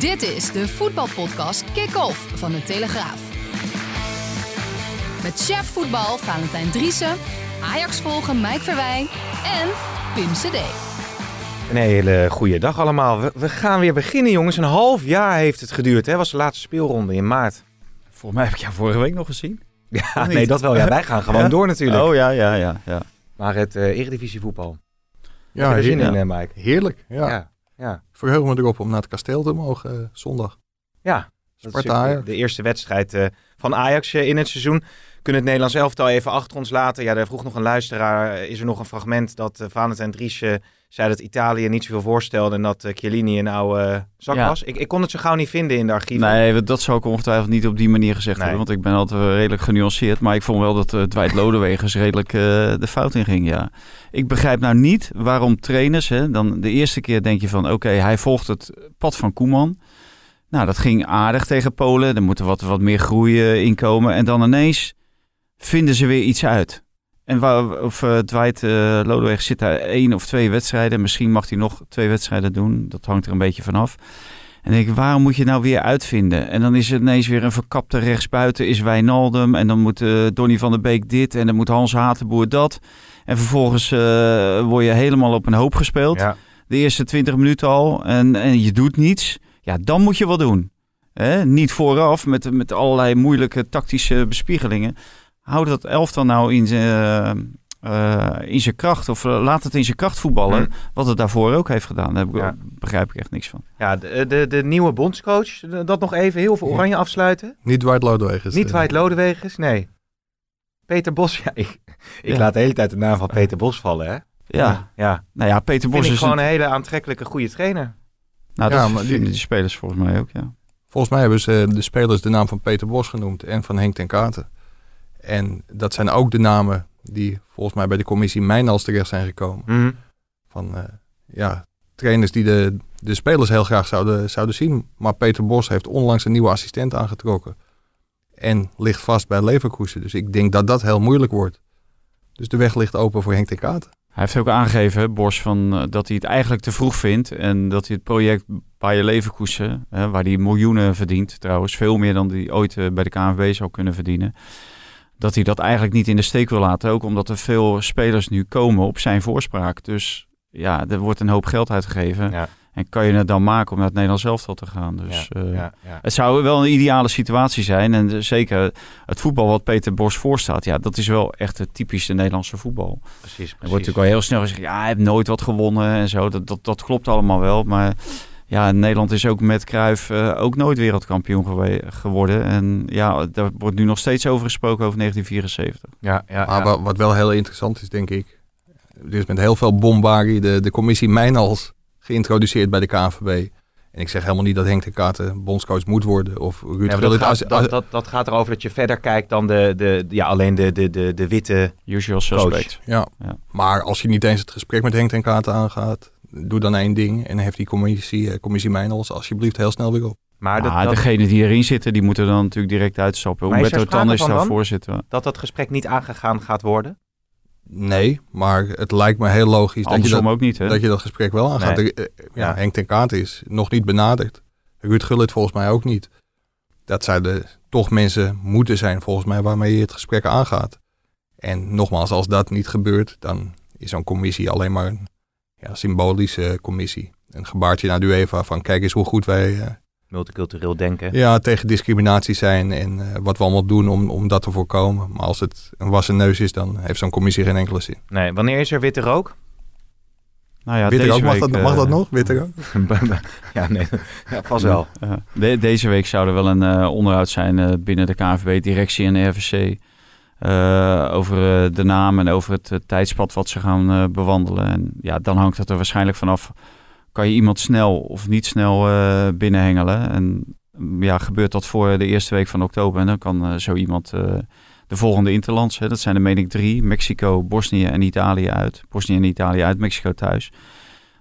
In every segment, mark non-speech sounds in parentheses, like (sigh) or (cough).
Dit is de voetbalpodcast Kick-Off van de Telegraaf. Met chef voetbal Valentijn Driessen, Ajax volgen Mike Verwijn en Pim CD. Een hele goede dag allemaal. We, we gaan weer beginnen, jongens. Een half jaar heeft het geduurd. Hè? was de laatste speelronde in maart. Volgens mij heb ik jou vorige week nog gezien. (laughs) Ja, nee, dat wel. Ja, wij gaan gewoon (laughs) Ja? door natuurlijk. Oh ja, ja, ja. ja. Maar het eh Eredivisie voetbal. Ja, Heb je er zin heer- in, eh, Mike? heerlijk. Ja. Ja. Ja. Verheug me erop om naar het kasteel te mogen eh, zondag. ja. Sparta de eerste wedstrijd eh, van Ajax eh, in het seizoen. Kunnen het Nederlands elftal even achter ons laten. Ja, daar vroeg nog een luisteraar. Is er nog een fragment dat Valentijn Dries eh, zei dat Italië niet zoveel voorstelde en dat uh, Chiellini een oude eh, zak Ja. was? Ik, ik kon het zo gauw niet vinden in de archieven. Nee, dat zou ik ongetwijfeld niet op die manier gezegd Nee. hebben. Want ik ben altijd wel redelijk genuanceerd. Maar ik vond wel dat uh, Dwight Lodewegers redelijk eh, de fout in ging, ja. Ik begrijp nou niet waarom trainers... Hè, dan de eerste keer denk je van... Oké, hij volgt het pad van Koeman. Nou, dat ging aardig tegen Polen. Er moet er wat, wat meer groei eh, in komen. En dan ineens vinden ze weer iets uit. En waar, of uh, Dwight uh, Lodeweg zit daar één of twee wedstrijden. Misschien mag hij nog twee wedstrijden doen. Dat hangt er een beetje vanaf. En denk ik, waarom moet je nou weer uitvinden? En dan is het ineens weer een verkapte rechtsbuiten, is Wijnaldum. En dan moet uh, Donny van der Beek dit en dan moet Hans Hatenboer dat. En vervolgens uh, word je helemaal op een hoop gespeeld. Ja. De eerste 20 minuten al en, en je doet niets. Ja, dan moet je wat doen. Hè? Niet vooraf met, met allerlei moeilijke tactische bespiegelingen. Houd dat elftal nou in zijn uh, in zijn kracht. Of uh, laat het in zijn kracht voetballen. Hmm. Wat het daarvoor ook heeft gedaan. Daar Ja. begrijp ik echt niks van. Ja, de, de, de nieuwe bondscoach, dat nog even heel veel oranje afsluiten. Niet Dwight Lodewegers. Niet eh, Dwight Lodewegers, nee. Peter Bos, (laughs) ja, ik, ik Ja. laat de hele tijd de naam van Peter Bos vallen, hè? Ja, Ja, nou ja, Peter vind Bos ik is gewoon een, een hele aantrekkelijke, goede trainer. Nou, Ja, dat maar die- vinden die spelers volgens mij ook, ja. Volgens mij hebben ze de spelers de naam van Peter Bos genoemd en van Henk ten Katen. En dat zijn ook de namen die volgens mij bij de commissie Mijnals terecht zijn gekomen. Mhm. Van eh, ja, trainers die de, de spelers heel graag zouden, zouden zien. Maar Peter Bos heeft onlangs een nieuwe assistent aangetrokken. En ligt vast bij Leverkusen. Dus ik denk dat dat heel moeilijk wordt. Dus de weg ligt open voor Henk ten Katen. Hij heeft ook aangegeven, Bos, van, eh, dat hij het eigenlijk te vroeg vindt. En dat hij het project Bayer Leverkusen, hè, waar hij miljoenen verdient trouwens. Veel meer dan hij ooit eh, bij de KNVB zou kunnen verdienen. Dat hij dat eigenlijk niet in de steek wil laten. Ook omdat er veel spelers nu komen op zijn voorspraak. Dus ja, er wordt een hoop geld uitgegeven. Ja, En kan je het dan maken om naar het Nederlands elftal te gaan. Dus ja, eh, ja, het zou wel een ideale situatie zijn. En eh, zeker het voetbal wat Peter Bos voorstaat. Ja, dat is wel echt het typische Nederlandse voetbal. precies, Er precies. wordt natuurlijk al heel snel gezegd, ja, hij heeft nooit wat gewonnen en zo. Dat, dat, dat klopt allemaal wel. Maar ja, Nederland is ook met Cruijff eh, ook nooit wereldkampioen gewe- geworden. En ja, daar wordt nu nog steeds over gesproken over 1974. Ja, ja, Maar ja. wat wel heel interessant is, denk ik. Er is met heel veel bombarie de, de commissie Mijnals geïntroduceerd bij de KNVB. En ik zeg helemaal niet dat Henk de Katen bondscoach moet worden. Of Ruud Ja, dat, gaat, als- dat, dat, dat gaat erover dat je verder kijkt dan de, de, ja, alleen de, de, de, de witte... Usual suspect. ja. Ja. Maar als je niet eens het gesprek met Henk ten Katen aangaat, doe dan één ding. En hef die commissie, eh, commissie Mijnals alsjeblieft heel snel weer op. Maar dat, Maar dat, degenen die erin zitten, die moeten dan natuurlijk direct uitstappen. Humberto sprake Tan is daar dan? voorzitter. dat dat gesprek niet aangegaan gaat worden? Nee, maar het lijkt me heel logisch dat je dat, ook niet, hè? dat je dat gesprek wel aangaat. Nee. Ja, Ja. Henk ten Katen is nog niet benaderd. Ruud Gullit volgens mij ook niet. Dat zouden toch mensen moeten zijn volgens mij waarmee je het gesprek aangaat. En nogmaals, als dat niet gebeurt, dan is zo'n commissie alleen maar een ja, symbolische commissie. Een gebaartje naar de UEFA van kijk eens hoe goed wij eh, Multicultureel denken. ja, tegen discriminatie zijn en eh, wat we allemaal doen om, om dat te voorkomen. Maar als het een wassen neus is, dan heeft zo'n commissie geen enkele zin. Nee, wanneer is er witte rook? Nou ja, Witte deze rook, mag, week, dat, mag eh, dat nog? Witte rook? (laughs) ja, nee. Ja, pas wel. Ja. De- deze week zou er wel een eh, onderhoud zijn eh, binnen de KNVB-directie en de RVC. Eh, over eh, de naam en over het tijdspad wat ze gaan eh, bewandelen. En ja, dan hangt het er waarschijnlijk vanaf. kan je iemand snel of niet snel eh, binnenhengelen. En mm, ja, gebeurt dat voor de eerste week van oktober. En dan kan zo iemand de volgende interlands. Hè, dat zijn er meen ik drie. Mexico, Bosnië en Italië uit. Bosnië en Italië uit, Mexico thuis.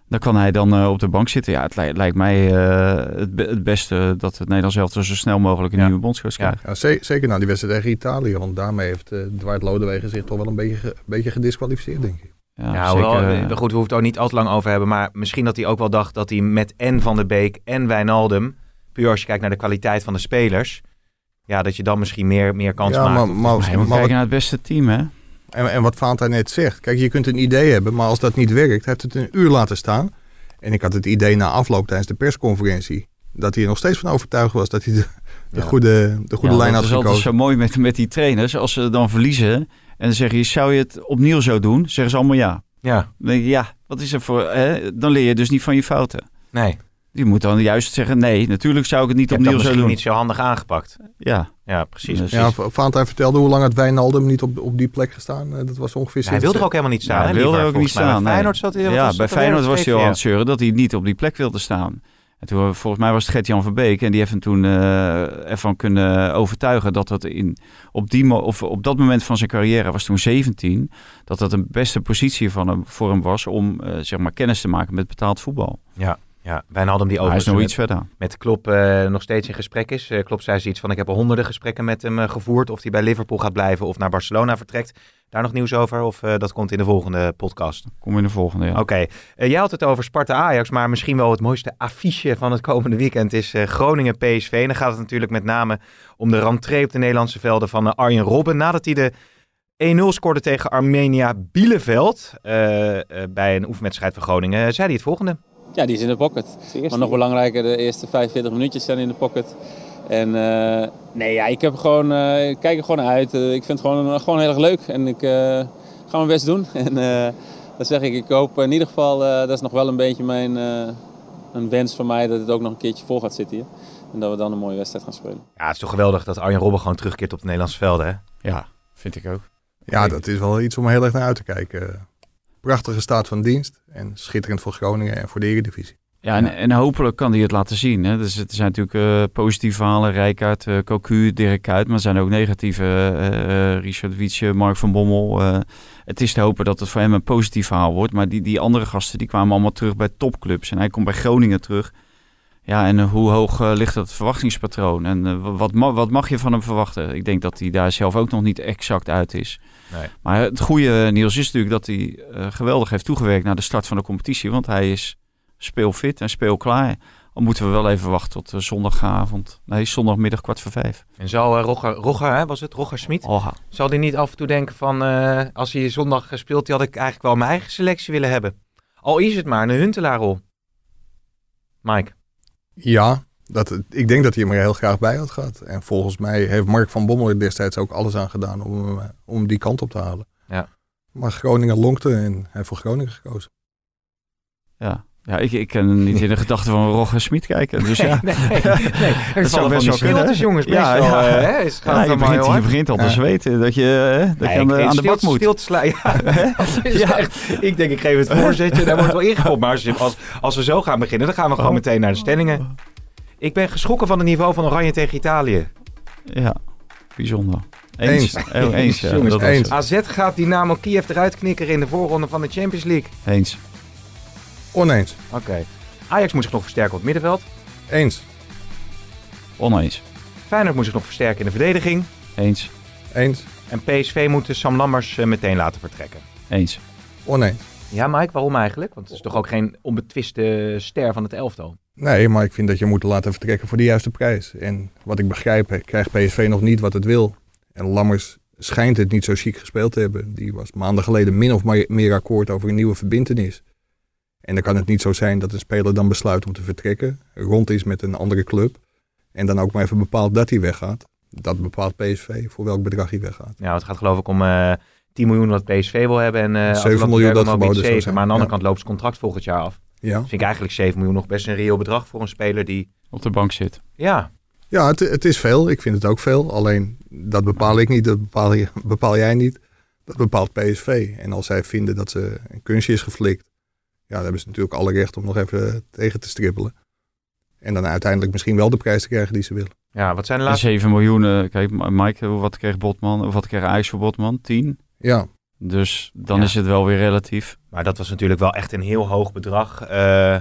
Dan kan hij dan eh, op de bank zitten. Ja, het li- lijkt mij eh, het, be- het beste dat het Nederlands elftal zo snel mogelijk een Ja. nieuwe bondscoach Ja. krijgt. Ja, ze- zeker na die wedstrijd tegen Italië. Want daarmee heeft uh, Dwight Lodewegen zich toch wel een beetje, ge- beetje gedisqualificeerd, denk ik. Ja, Ja, hoewel, eh, eh, goed, we hoeven het ook niet al te lang over hebben. Maar misschien dat hij ook wel dacht dat hij met en Van der Beek en Wijnaldum... puur als je kijkt naar de kwaliteit van de spelers... ja, dat je dan misschien meer, meer kans Ja, maakt. maar- maar- maar maar kijken naar het beste team, hè? En, en wat Fanta net zegt. Kijk, je kunt een idee hebben, maar als dat niet werkt, heeft het een uur laten staan. En ik had het idee na afloop tijdens de persconferentie. dat hij er nog steeds van overtuigd was dat hij de, de Ja. goede, de goede Ja, lijn dat had is altijd gekozen. zo mooi met, met die trainers. Als ze dan verliezen en dan zeg je, zou je het opnieuw zo doen? Zeggen ze allemaal ja. Ja, Dan denk je, ja, wat is er voor... Hè? Dan leer je dus niet van je fouten. nee. Je moet dan juist zeggen, nee, natuurlijk zou ik het niet dat opnieuw zo doen. niet zo handig aangepakt. Ja, Ja, precies. Precies. Ja, vertelde hoe lang had Wijnaldum niet op, op die plek gestaan. Eh, Dat was ongeveer hij wilde er ook helemaal niet staan. Ja, hij wilde Liever, ook niet staan, Bij. Feyenoord zat hij... ja was bij dat Feyenoord was hij al aan het zeuren dat hij niet op die plek wilde staan. En toen, volgens mij was het Gert-Jan Verbeek en die heeft hem toen eh, ervan kunnen overtuigen dat het in, op, die, mo- of op dat moment van zijn carrière, was toen 17, dat dat een beste positie van hem, voor hem was om eh, zeg maar kennis te maken met betaald voetbal. Ja, Wijnaldum die Maar hij is nog overigens iets verder. met Klop eh, nog steeds in gesprek is. Eh Klop zei zoiets van, ik heb al honderden gesprekken met hem eh, gevoerd. Of hij bij Liverpool gaat blijven of naar Barcelona vertrekt. Daar nog nieuws over? Of dat komt in de volgende podcast? Kom in de volgende, ja. Oké, Eh, jij had het over Sparta-Ajax, maar misschien wel het mooiste affiche van het komende weekend is Groningen-PSV. En dan gaat het natuurlijk met name om de rentree op de Nederlandse velden van Arjen Robben. Nadat hij de 1-0 scoorde tegen Armenia Bielefeld eh, bij een oefenwedstrijd van Groningen, zei hij het volgende. Ja, die is in de pocket. Maar nog belangrijker, de eerste 45 minuutjes zijn in de pocket. En eh, nee, ja, ik heb gewoon, eh, ik kijk er gewoon uit. Eh, ik vind het gewoon, gewoon heel erg leuk. En ik eh, ga mijn best doen. (laughs) En eh dat zeg ik, ik hoop in ieder geval, eh, dat is nog wel een beetje mijn eh, een wens van mij, dat het ook nog een keertje vol gaat zitten hier. En dat we dan een mooie wedstrijd gaan spelen. Ja, het is toch geweldig dat Arjen Robben gewoon terugkeert op de Nederlandse velden, hè? Ja, vind ik ook. Ja, dat is wel iets om heel erg naar uit te kijken. Prachtige staat van dienst. En schitterend voor Groningen en voor de Eredivisie. Ja, en, en hopelijk kan hij het laten zien. Hè. Dus het zijn natuurlijk eh, positieve verhalen. Rijkaard, eh Cocu, Dirk Kuyt. Maar er zijn ook negatieve. eh, eh, Richard Wietse, Mark van Bommel. eh. het is te hopen dat het voor hem een positief verhaal wordt. Maar die, die andere gasten die kwamen allemaal terug bij topclubs. En hij komt bij Groningen terug. Ja, en hoe hoog ligt dat verwachtingspatroon? En wat, ma- wat mag je van hem verwachten? Ik denk dat hij daar zelf ook nog niet exact uit is. Nee. Maar het goede, eh, Niels, is natuurlijk dat hij eh, geweldig heeft toegewerkt naar de start van de competitie. Want hij is speelfit en speelklaar. Dan moeten we wel even wachten tot eh, zondagavond. Nee, zondagmiddag kwart voor vijf. En zal uh, Roger, Roger hè, was het? Roger Smit? Zal hij niet af en toe denken van, eh, als hij zondag speelt, die had ik eigenlijk wel mijn eigen selectie willen hebben. Al is het maar een Huntelaarrol. Mike. Ja, dat, ik denk dat hij hem er heel graag bij had gehad. En volgens mij heeft Mark van Bommel er destijds ook alles aan gedaan om, hem, eh, om die kant op te halen. Ja. Maar Groningen lonkte en hij heeft voor Groningen gekozen. ja. Ja, ik, ik kan niet in de (laughs) gedachten van Roger Smit kijken. Dus ja, (laughs) nee, nee, nee. (laughs) zou best wel kunnen. Dus jongens, best Ja, wel, ja. eh, hè, is, gaat Ja, je, begint, je begint al te Ja. zweten dat je, hè, dat je aan de, ik- aan de bak moet. Stil te slaan, ja. Ja. echt- ik denk, ik geef het voorzetje, daar wordt wel ingekopt. Maar als, als we zo gaan beginnen, dan gaan we gewoon Oh. meteen naar de stellingen. Ik ben geschrokken van het niveau van Oranje tegen Italië. Ja, bijzonder. Eens. Eens. Oh, eens, ja, Jongens, dat eens. AZ gaat Dynamo Kiev eruit knikkeren in de voorronde van de Champions League. Eens. Oneens. Oké. Ajax moet zich nog versterken op het middenveld. Eens. Oneens. Feyenoord moet zich nog versterken in de verdediging. Eens. Eens. En PSV moet de Sam Lammers eh, meteen laten vertrekken. Eens. Oneens. Ja, Mike, waarom eigenlijk? Want het is toch ook geen onbetwiste ster van het elftal. Nee, maar ik vind dat je moet laten vertrekken voor de juiste prijs. En wat ik begrijp, krijgt PSV nog niet wat het wil. En Lammers schijnt het niet zo chic gespeeld te hebben. Die was maanden geleden min of meer- akkoord over een nieuwe verbintenis. En dan kan het niet zo zijn dat een speler dan besluit om te vertrekken, rond is met een andere club. En dan ook maar even bepaalt dat hij weggaat. Dat bepaalt PSV voor welk bedrag hij weggaat. Ja, het gaat geloof ik om eh 10 miljoen wat PSV wil hebben. En eh 7 miljoen dat geboden iets zou 7. zijn, Maar aan de andere kant loopt zijn contract volgend jaar af. Ja, vind ik eigenlijk 7 miljoen nog best een reëel bedrag voor een speler die... Op de bank zit. Ja, ja het, het is veel. Ik vind het ook veel. Alleen dat bepaal ik niet, dat bepaal, je, (laughs) bepaal jij niet. Dat bepaalt PSV. En als zij vinden dat ze een kunstje is geflikt, daar hebben ze natuurlijk alle recht om nog even tegen te strippelen. En dan uiteindelijk misschien wel de prijs te krijgen die ze willen. Ja, wat zijn de laatste... 7 miljoen, eh, kijk Mike, wat kreeg Botman, of wat kreeg Ajax voor Botman? 10. Ja, Dus dan Ja. is het wel weer relatief. Maar dat was natuurlijk wel echt een heel hoog bedrag eh,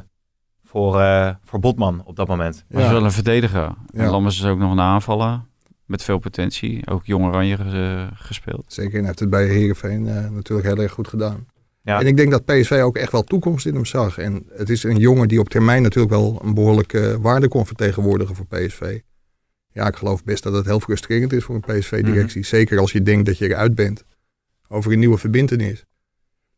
voor, eh, voor Botman op dat moment. Maar is Ja. wel een verdediger. En. Lammers is ook nog een aanvaller. Met veel potentie. Ook Jong Oranje eh, gespeeld. zeker. En hij heeft het bij Heerenveen eh, natuurlijk heel erg goed gedaan. Ja. En ik denk dat PSV ook echt wel toekomst in hem zag. En het is een jongen die op termijn natuurlijk wel een behoorlijke waarde kon vertegenwoordigen voor PSV. Ja, ik geloof best dat het heel frustrerend is voor een PSV-directie. Zeker als je denkt dat je eruit bent over een nieuwe verbindenis.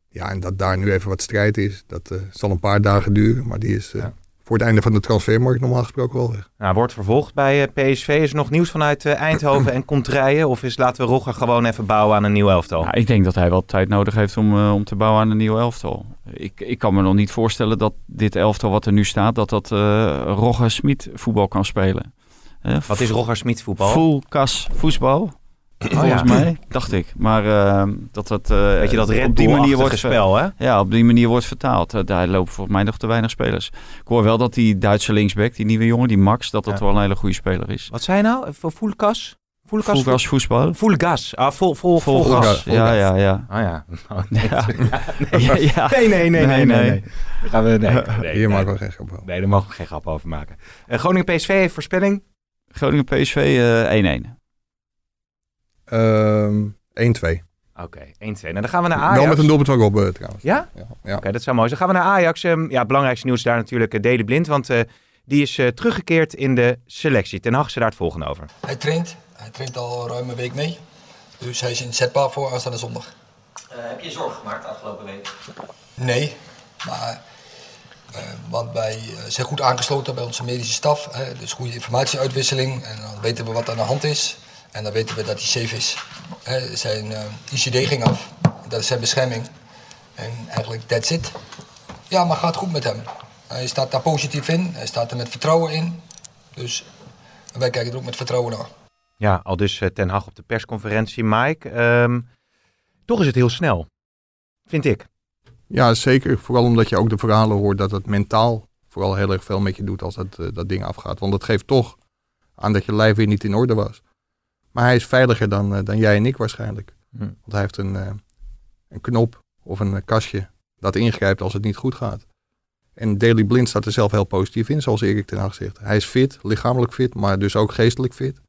Ja, en dat daar nu even wat strijd is, dat eh, zal een paar dagen duren. Maar die is eh, Ja. voor het einde van de transfermarkt normaal gesproken wel weg. Nou, wordt vervolgd bij eh, PSV. Is er nog nieuws vanuit eh, Eindhoven en Contraille? Of is laten we Rogger gewoon even bouwen aan een nieuw elftal? Nou, ik denk dat hij wel tijd nodig heeft om, eh, om te bouwen aan een nieuw elftal. Ik, ik kan me nog niet voorstellen dat dit elftal wat er nu staat, dat dat uh, Roger Smit voetbal kan spelen. Wat is Roger Smit voetbal? Full kas voetbal. Volgens ja. mij, dacht ik. Maar uh, dat dat, uh, Weet je dat Red op die manier wordt spel, hè? Ja, op die manier wordt vertaald. Uh, daar lopen volgens mij nog te weinig spelers. Ik hoor wel dat die Duitse linksback, die nieuwe jongen, die Max, dat dat Ja. wel een hele goede speler is. Wat zei je nou? Voor Fulkas? Fulkas? Full gas voetbal. Full gas. Ah, vol, vol, vol, Vol gas. gas. Ja, gas. ja, ja. Oh ja. Oh, nee. Ja, ja. Nee, nee, nee, nee, nee. Nee, nee. nee. Daar gaan we, nee, nee, (laughs) Hier nee. maken we geen grap over. Nee, daar mogen we geen grap over maken. Eh, Groningen PSV heeft voorspelling. Groningen PSV eh, 1-1. Ehm 1-2. Oké, 1-2. Nou, dan gaan we naar Ajax. Wel met een doelpunt van Rob eh, trouwens. Ja? Ja, ja. Oké, dat zou mooi zijn. Dan gaan we naar Ajax. Ehm, ja, belangrijkste nieuws daar natuurlijk uh, Deli Blind. Want eh, die is eh, teruggekeerd in de selectie. Ten Hag ze daar het volgende over. Hij traint. Hij traint al ruim een week mee. Dus hij is inzetbaar voor aanstaande zondag. heb je zorgen gemaakt afgelopen week? Nee, maar eh, want wij eh, zijn goed aangesloten bij onze medische staf. Hè, dus goede informatieuitwisseling. En dan weten we wat er aan de hand is. En dan weten we dat hij safe is. Zijn eh, ICD ging af. Dat is zijn bescherming. En eigenlijk that's it. Ja, maar gaat goed met hem. Hij staat daar positief in. Hij staat er met vertrouwen in. Dus wij kijken er ook met vertrouwen naar. Ja, al dus eh, Ten Hag op de persconferentie. Mike, ehm, toch is het heel snel. Vind ik. Ja, zeker. Vooral omdat je ook de verhalen hoort dat het mentaal vooral heel erg veel met je doet als dat, eh, dat ding afgaat. Want dat geeft toch aan dat je lijf weer niet in orde was. Maar hij is veiliger dan, eh, dan jij en ik waarschijnlijk. Hm. Want hij heeft een, eh, een knop of een eh, kastje dat ingrijpt als het niet goed gaat. En Daily Blind staat er zelf heel positief in, zoals Erik ten Hag zegt. Hij is fit, lichamelijk fit, maar dus ook geestelijk fit.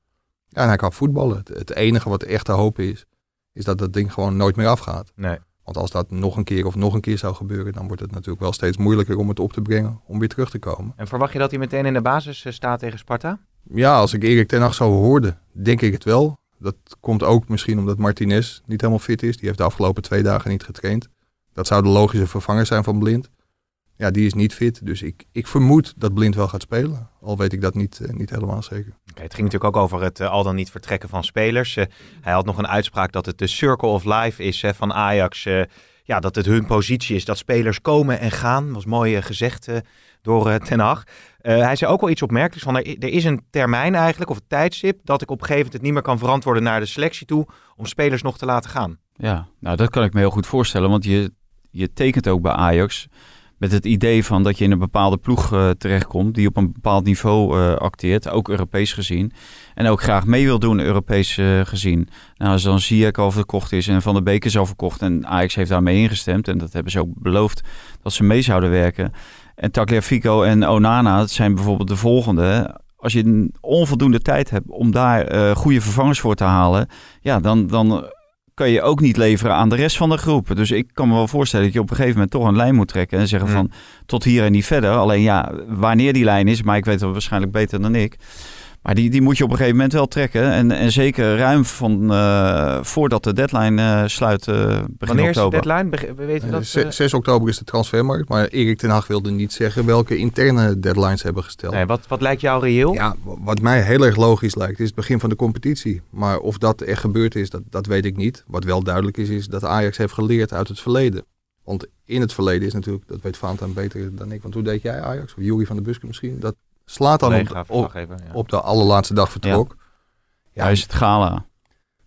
Ja, en hij kan voetballen. Het, het enige wat echt te hopen is, is dat dat ding gewoon nooit meer afgaat. Nee. Want als dat nog een keer of nog een keer zou gebeuren, dan wordt het natuurlijk wel steeds moeilijker om het op te brengen om weer terug te komen. En verwacht je dat hij meteen in de basis staat tegen Sparta? Ja, als ik Erik ten Hag zo hoorde, denk ik het wel. Dat komt ook misschien omdat Martinez niet helemaal fit is. Die heeft de afgelopen twee dagen niet getraind. Dat zou de logische vervanger zijn van Blind. Ja, die is niet fit. Dus ik, ik vermoed dat Blind wel gaat spelen. Al weet ik dat niet, eh, niet helemaal zeker. Het ging natuurlijk ook over het eh, al dan niet vertrekken van spelers. Eh, hij had nog een uitspraak dat het de circle of life is van Ajax. Ja, dat het hun positie is dat spelers komen en gaan. was mooi eh, gezegd eh, door eh, Ten Hag. Hij zei ook wel iets opmerkelijks van er, er is een termijn eigenlijk of een tijdstip dat ik op een gegeven moment het niet meer kan verantwoorden naar de selectie toe om spelers nog te laten gaan. Ja, nou dat kan ik me heel goed voorstellen. Want je, je tekent ook bij Ajax met het idee van dat je in een bepaalde ploeg eh, terechtkomt die op een bepaald niveau eh, acteert, ook Europees gezien. En ook graag mee wil doen, Europees eh, gezien. Nou, als dan Ziyech al verkocht is en Van der Beek is al verkocht en Ajax heeft daarmee ingestemd. En dat hebben ze ook beloofd dat ze mee zouden werken. En Tagliafico en Onana, dat zijn bijvoorbeeld de volgende. Als je onvoldoende tijd hebt om daar goede vervangers voor te halen, ja, dan, dan kan je ook niet leveren aan de rest van de groep. Dus ik kan me wel voorstellen dat je op een gegeven moment toch een lijn moet trekken en zeggen Mm. van tot hier en niet verder. Alleen ja, wanneer die lijn is, maar ik weet het waarschijnlijk beter dan ik. Maar die, die moet je op een gegeven moment wel trekken. En, en zeker ruim van, eh, voordat de deadline eh, sluit uh, begin Wanneer is de deadline? We weten Eh, dat. ze- eh, 6 oktober is de transfermarkt. Maar Erik ten Hag wilde niet zeggen welke interne deadlines hebben gesteld. nee, wat, wat lijkt jou reëel? Ja, wat mij heel erg logisch lijkt, is het begin van de competitie. Maar of dat echt gebeurd is, dat, dat weet ik niet. Wat wel duidelijk is, is dat Ajax heeft geleerd uit het verleden. Want in het verleden is natuurlijk, dat weet Vaantaan beter dan ik. Want hoe deed jij Ajax? Of Jury van der Buske misschien? Dat slaat dan op, op, op de allerlaatste dag vertrok. Ja, is het gala.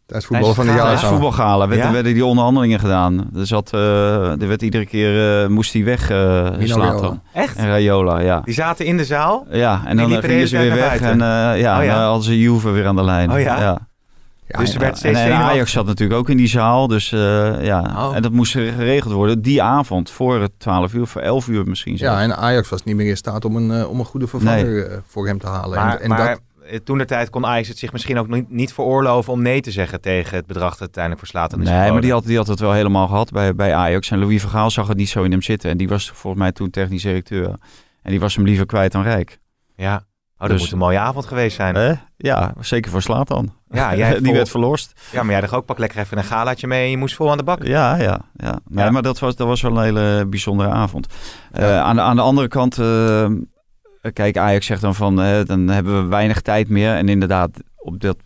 Tijdens voetbal van de Tijdens jaar. Tijdens voetbalgala werden, Ja? werden die onderhandelingen gedaan. Er, zat, eh, er werd iedere keer, eh, moest hij weg, eh Zlatan. Echt? En Rayola, ja. Die zaten in de zaal. Ja, en Die dan gingen ze weer weg buiten. en eh, ja, Oh ja? dan hadden ze Juve weer aan de lijn. Oh ja? Ja, Dus er en- werd En, steeds en zenuwachtig. Ajax zat natuurlijk ook in die zaal, dus eh, ja. Oh. En dat moest geregeld worden die avond, voor het 12 uur, voor 11 uur misschien ja, en Ajax was niet meer in staat om een, eh, om een goede vervanger eh, voor hem te halen. Maar, en, en maar dat, eh, toen de tijd kon Ajax het zich misschien ook niet, niet veroorloven om nee te zeggen tegen het bedrag dat uiteindelijk voor Slatan is Nee, maar die had, die had het wel helemaal gehad bij, bij Ajax. En Louis Vergaal zag het niet zo in hem zitten. En die was volgens mij toen technisch directeur. En die was hem liever kwijt dan rijk. Ja. Oh, dat Dus- moet een mooie avond geweest zijn. Hè? Ja, zeker voor Slatan. Ja, jij (laughs) die vol- werd verlost. Ja, maar jij dacht ook, pak lekker even een galaatje mee en je moest vol aan de bak. Ja, ja, ja. Nee, Ja. maar dat was, dat was wel een hele bijzondere avond. Eh, aan, de, aan de andere kant, eh, kijk, Ajax zegt dan van, eh, dan hebben we weinig tijd meer. En inderdaad, op dat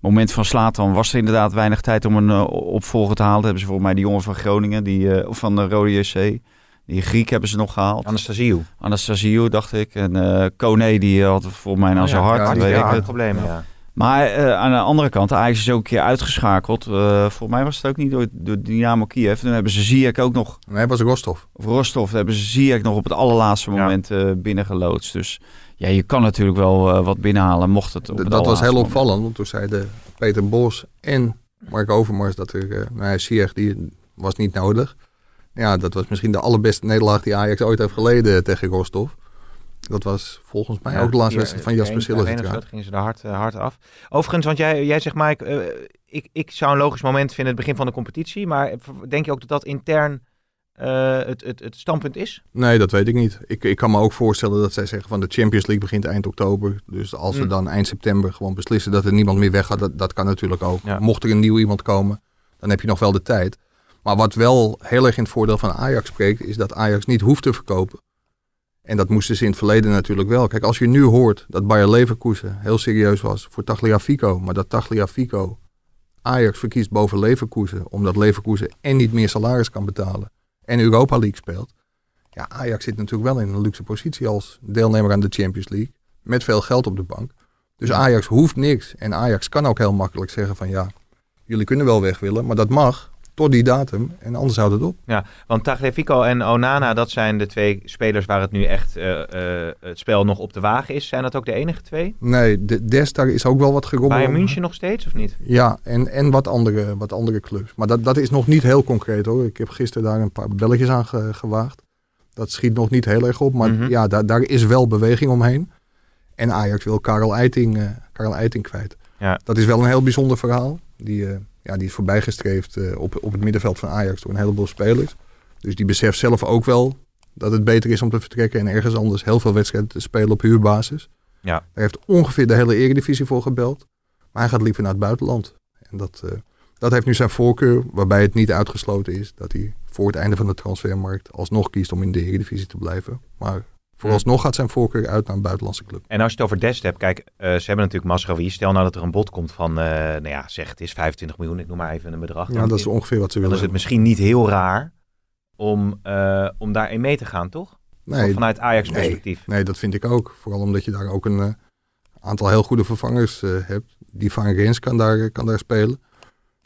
moment van Slatan was er inderdaad weinig tijd om een opvolger te halen. Dat hebben ze volgens mij die jongen van Groningen, die, of van de Rode JC. Die Griek hebben ze nog gehaald. Anastasio. Anastasio, dacht ik. En eh Kone, die had volgens mij Oh zijn ja, hart. ja, die- weet Ja, ik problemen, ja. Maar eh, aan de andere kant, Ajax is ook een keer uitgeschakeld. Eh, volgens mij was het ook niet door, door Dynamo Kiev. Dan hebben ze Ziyech ook nog, nee, was Rostov. of Rostov, hebben ze Ziyech nog op het allerlaatste Ja. moment eh binnengeloodst. Dus ja, je kan natuurlijk wel eh, wat binnenhalen, mocht het op D- het dat was heel opvallend, want toen zeiden Peter Bos en Mark Overmars dat er, eh nou ja, Ziyech, die was niet nodig. Ja, dat was misschien de allerbeste nederlaag die Ajax ooit heeft geleden tegen Rostov. Dat was volgens mij Ja, ook de laatste wedstrijd van eh, Jasper Sillis. toen gingen ze er hard, eh, hard af. Overigens, want jij, jij zegt Mike, eh, ik, ik zou een logisch moment vinden het begin van de competitie. Maar denk je ook dat dat intern het, het, het standpunt is? Nee, dat weet ik niet. Ik, ik kan me ook voorstellen dat zij zeggen van de Champions League begint eind oktober. Dus als we Mm. dan eind september gewoon beslissen dat er niemand meer weggaat, dat, dat kan natuurlijk ook. Ja. Mocht er een nieuw iemand komen, dan heb je nog wel de tijd. Maar wat wel heel erg in het voordeel van Ajax spreekt, is dat Ajax niet hoeft te verkopen. En dat moesten ze in het verleden natuurlijk wel. Kijk, als je nu hoort dat Bayer Leverkusen heel serieus was voor Tagliafico, maar dat Tagliafico Ajax verkiest boven Leverkusen, omdat Leverkusen en niet meer salaris kan betalen en Europa League speelt. Ja, Ajax zit natuurlijk wel in een luxe positie als deelnemer aan de Champions League. Met veel geld op de bank. Dus Ajax hoeft niks. En Ajax kan ook heel makkelijk zeggen van ja, jullie kunnen wel weg willen, maar dat mag tot die datum en anders houdt het op. Ja, want Tagliafico en Onana, dat zijn de twee spelers waar het nu echt eh, eh, het spel nog op de wagen is. Zijn dat ook de enige twee? Nee, de, Des, daar is ook wel wat gerommel. Bayern om. München nog steeds of niet? Ja, en, en wat, andere, wat andere clubs. Maar dat, dat is nog niet heel concreet hoor. Ik heb gisteren daar een paar belletjes aan ge- gewaagd. Dat schiet nog niet heel erg op. Maar Mhm. ja, daar, daar is wel beweging omheen. En Ajax wil Karel Eiting, eh, Karel Eiting kwijt. Ja. Dat is wel een heel bijzonder verhaal. Die, ja, die is voorbijgestreefd eh, op, op het middenveld van Ajax door een heleboel spelers. Dus die beseft zelf ook wel dat het beter is om te vertrekken en ergens anders heel veel wedstrijden te spelen op huurbasis. Ja. Hij heeft ongeveer de hele eredivisie voor gebeld. Maar hij gaat liever naar het buitenland. En dat, eh, dat heeft nu zijn voorkeur, waarbij het niet uitgesloten is dat hij voor het einde van de transfermarkt alsnog kiest om in de eredivisie te blijven. Maar vooralsnog gaat zijn voorkeur uit naar een buitenlandse club. En als je het over Dest hebt, kijk, eh, ze hebben natuurlijk Masraoui. Stel nou dat er een bod komt van, eh, nou ja, zeg het is 25 miljoen, ik noem maar even een bedrag. Ja, Dan dat is ongeveer wat ze dan willen. is het misschien niet heel raar om, eh om daarin mee te gaan, toch? nee, Vanuit Ajax nee. perspectief. nee, dat vind ik ook. Vooral omdat je daar ook een aantal heel goede vervangers hebt. Die Van Rens kan daar, kan daar spelen.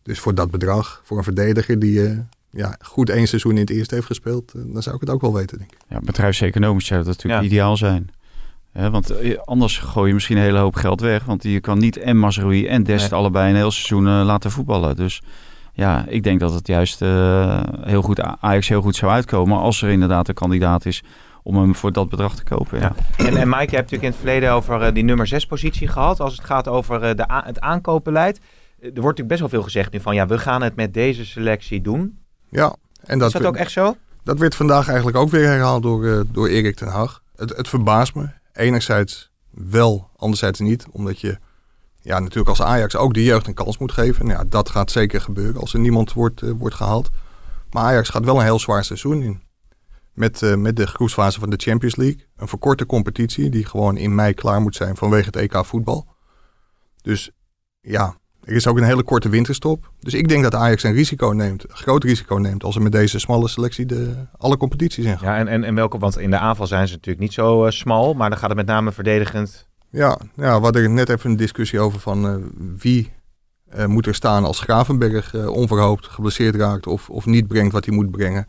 Dus voor dat bedrag, voor een verdediger die ja, goed één seizoen in het eerste heeft gespeeld, eh, dan zou ik het ook wel weten, denk ik. Ja, bedrijfseconomisch zou dat natuurlijk Ja. ideaal zijn. Hè, want eh, anders gooi je misschien een hele hoop geld weg. Want je kan niet en Mazraoui en Dest Nee. allebei een heel seizoen eh, laten voetballen. Dus ja, ik denk dat het juist eh, heel goed, Ajax heel goed zou uitkomen... als er inderdaad een kandidaat is om hem voor dat bedrag te kopen. Ja. Ja. En, en Mike, je hebt natuurlijk in het verleden over die nummer 6 positie gehad. Als het gaat over de het aankoopbeleid. Er wordt natuurlijk best wel veel gezegd nu van ja, we gaan het met deze selectie doen. Ja, en dat, is dat ook echt zo? dat werd vandaag eigenlijk ook weer herhaald door, eh, door Erik ten Hag. Het, het verbaast me. Enerzijds wel, anderzijds niet. Omdat je ja, natuurlijk als Ajax ook de jeugd een kans moet geven. Nou Ja, dat gaat zeker gebeuren als er niemand wordt, eh, wordt gehaald. Maar Ajax gaat wel een heel zwaar seizoen in. Met, eh, met de groepsfase van de Champions League. Een verkorte competitie die gewoon in mei klaar moet zijn vanwege het EK voetbal. Dus ja, er is ook een hele korte winterstop. Dus ik denk dat Ajax een risico neemt, een groot risico neemt als ze met deze smalle selectie de, alle competities ingaan. Ja, en, en, en welke, want in de aanval zijn ze natuurlijk niet zo eh, smal, maar dan gaat het met name verdedigend. Ja, ja, we hadden er net even een discussie over van eh, wie eh, moet er staan als Gravenberg onverhoopt geblesseerd raakt of, of niet brengt wat hij moet brengen.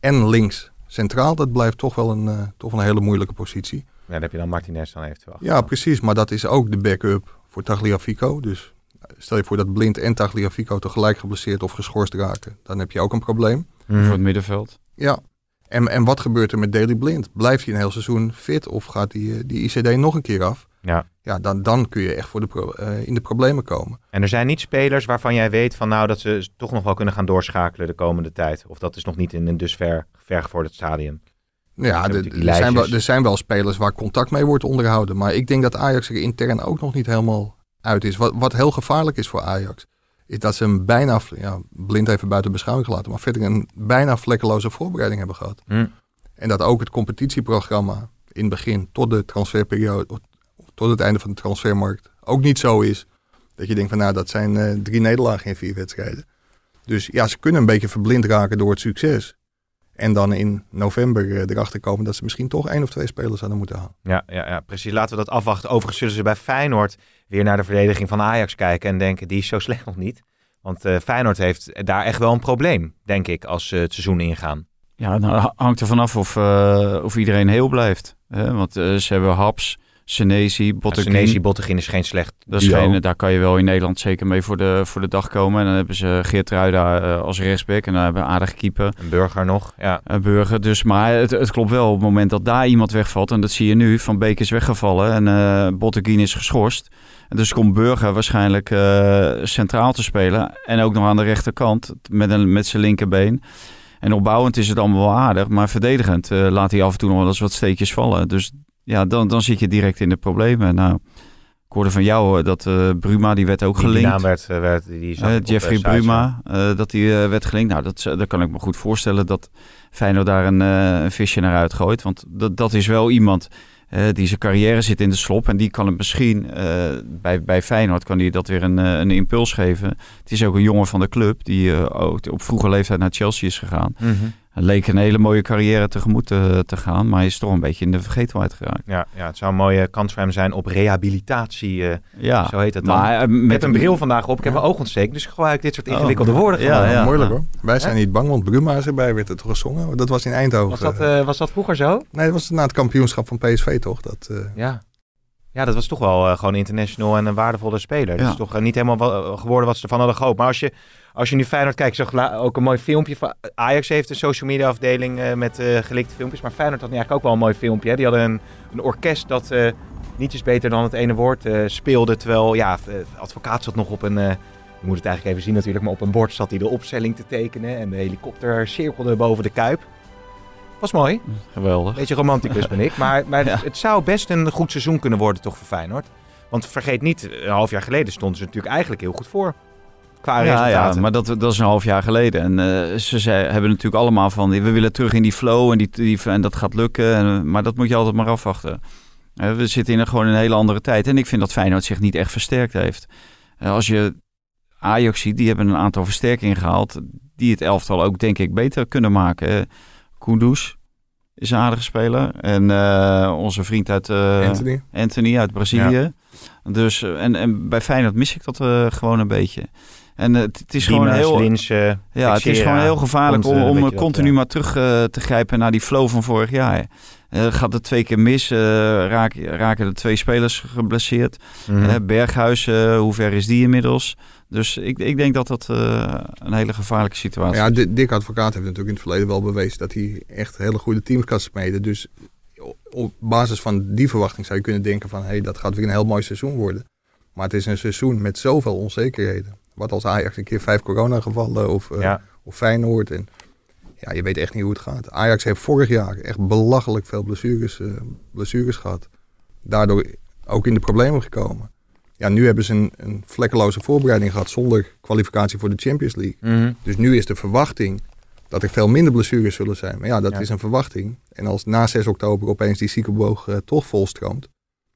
En links centraal, dat blijft toch wel een, toch een hele moeilijke positie. Ja, dan heb je dan Martinez dan eventueel. Ja, precies. Maar dat is ook de backup voor Tagliafico. Dus stel je voor dat Blind en Tagliafico tegelijk geblesseerd of geschorst raken. Dan heb je ook een probleem. Mm. Voor het middenveld. Ja. En, en wat gebeurt er met Daily Blind? Blijft hij een heel seizoen fit of gaat die, die ICD nog een keer af? Ja. Ja, dan, dan kun je echt voor de pro, uh, in de problemen komen. En er zijn niet spelers waarvan jij weet van nou dat ze toch nog wel kunnen gaan doorschakelen de komende tijd. Of dat is nog niet in een dus ver, ver gevorderd stadium. Ja, de, er, zijn wel, er zijn wel spelers waar contact mee wordt onderhouden. Maar ik denk dat Ajax er intern ook nog niet helemaal uit is. Wat, wat heel gevaarlijk is voor Ajax, is dat ze een bijna, ja, blind even buiten beschouwing gelaten, maar verder een bijna vlekkeloze voorbereiding hebben gehad. Hm. En dat ook het competitieprogramma in het begin tot de transferperiode, tot het einde van de transfermarkt ook niet zo is. Dat je denkt van nou, dat zijn uh, drie nederlagen in vier wedstrijden. Dus ja, ze kunnen een beetje verblind raken door het succes. En dan in november uh, erachter komen dat ze misschien toch één of twee spelers zouden moeten halen. Ja, ja, ja, precies. Laten we dat afwachten. Overigens zullen ze bij Feyenoord weer naar de verdediging van Ajax kijken en denken, die is zo slecht nog niet. Want uh, Feyenoord heeft daar echt wel een probleem, denk ik, als ze het seizoen ingaan. Ja, nou hangt er vanaf of, uh, of iedereen heel blijft. Hè? Want ze hebben Haps, Senesi, Bottegien. Ja, Senesi, Bottegien is geen slecht dat is geen, Daar kan je wel in Nederland zeker mee voor de, voor de dag komen. En dan hebben ze Geert Ruida uh, als rechtsback. En dan hebben we aardig keeper. Een burger nog, ja. Een burger. Dus, maar het, het klopt wel op het moment dat daar iemand wegvalt. En dat zie je nu. Van Beek is weggevallen en uh, Bottegien is geschorst. En dus komt Burger waarschijnlijk uh, centraal te spelen. En ook nog aan de rechterkant met, een, met zijn linkerbeen. En opbouwend is het allemaal wel aardig. Maar verdedigend laat hij af en toe nog wel eens wat steekjes vallen. Dus ja, dan, dan zit je direct in de problemen. Nou, ik hoorde van jou dat uh, Bruma, die werd ook die gelinkt. Die naam werd, werd die uh, Jeffrey Bruma, uh, dat die werd gelinkt. Nou, dat, dat kan ik me goed voorstellen dat Feyenoord daar een, een visje naar uitgooit. Want dat, dat is wel iemand die zijn carrière zit in de slop. En die kan het misschien, bij, bij Feyenoord kan die dat weer een, een impuls geven. Het is ook een jongen van de club die op vroege leeftijd naar Chelsea is gegaan. Mm -hmm. Het leek een hele mooie carrière tegemoet te, te, gaan, maar hij is toch een beetje in de vergetelheid geraakt. Ja, ja het zou een mooie kans voor hem zijn op rehabilitatie, uh, ja, zo heet het dan. Maar, uh, met een bril vandaag op, ik heb een oogontsteking, dus ik gebruik dit soort ingewikkelde oh, woorden. Ja, ja, moeilijk hoor. Wij zijn niet bang, want Bruma is erbij, werd het toch gezongen. Dat was in Eindhoven. Was dat, uh, was dat vroeger zo? Nee, dat was na het kampioenschap van PSV toch? Dat, ja. Ja, dat was toch wel uh, gewoon international en een waardevolle speler. Ja. Dat is toch uh, niet helemaal geworden wat ze ervan hadden gehoopt. Maar als je, als je nu Feyenoord kijkt, ik zag ook een mooi filmpje van... Ajax heeft een social media afdeling met gelikte filmpjes. Maar Feyenoord had eigenlijk ook wel een mooi filmpje. Hè? Die hadden een, een orkest dat niet is beter dan het ene woord speelde. Terwijl, ja, advocaat zat nog op een... je moet het eigenlijk even zien natuurlijk, maar op een bord zat hij de opstelling te tekenen. En de helikopter cirkelde boven de Kuip. Was mooi. Geweldig. Beetje romanticus ben ik. Maar, maar (laughs) ja. het zou best een goed seizoen kunnen worden toch voor Feyenoord. Want vergeet niet, een half jaar geleden stonden ze natuurlijk eigenlijk heel goed voor. Qua ja, resultaten. Ja, maar dat, dat is een half jaar geleden. En uh, ze zei, hebben natuurlijk allemaal van, we willen terug in die flow en, die, die, en dat gaat lukken. En, maar dat moet je altijd maar afwachten. Uh, we zitten in een, gewoon een hele andere tijd. En ik vind dat Feyenoord zich niet echt versterkt heeft. Uh, als je Ajax ziet, die hebben een aantal versterkingen gehaald. Die het elftal ook denk ik beter kunnen maken. Kunduz is een aardige speler. En uh, onze vriend uit uh, Anthony. Anthony uit Brazilië. Ja. Dus, en, en bij Feyenoord mis ik dat uh, gewoon een beetje. En het, het is Diemers, gewoon heel. Lins, uh, ja, het is gewoon heel gevaarlijk om, om continu ja. maar terug te grijpen naar die flow van vorig jaar. gaat het twee keer mis, raken, raken de twee spelers geblesseerd. Mm -hmm. Berghuis, hoe ver is die inmiddels? Dus ik, ik denk dat dat uh, een hele gevaarlijke situatie ja, is. Dick Advocaat heeft natuurlijk in het verleden wel bewezen dat hij echt hele goede teams kan smeden. Dus op basis van die verwachting zou je kunnen denken van hé, hey, dat gaat weer een heel mooi seizoen worden. Maar het is een seizoen met zoveel onzekerheden. Wat als Ajax een keer vijf coronagevallen of, uh, ja. of Feyenoord. En ja, je weet echt niet hoe het gaat. Ajax heeft vorig jaar echt belachelijk veel blessures, uh, blessures gehad. Daardoor ook in de problemen gekomen. Ja, nu hebben ze een, een vlekkeloze voorbereiding gehad zonder kwalificatie voor de Champions League. Mm -hmm. Dus nu is de verwachting dat er veel minder blessures zullen zijn. Maar ja, dat ja. is een verwachting. En als na 6 oktober opeens die ziekenboog uh, toch volstroomt,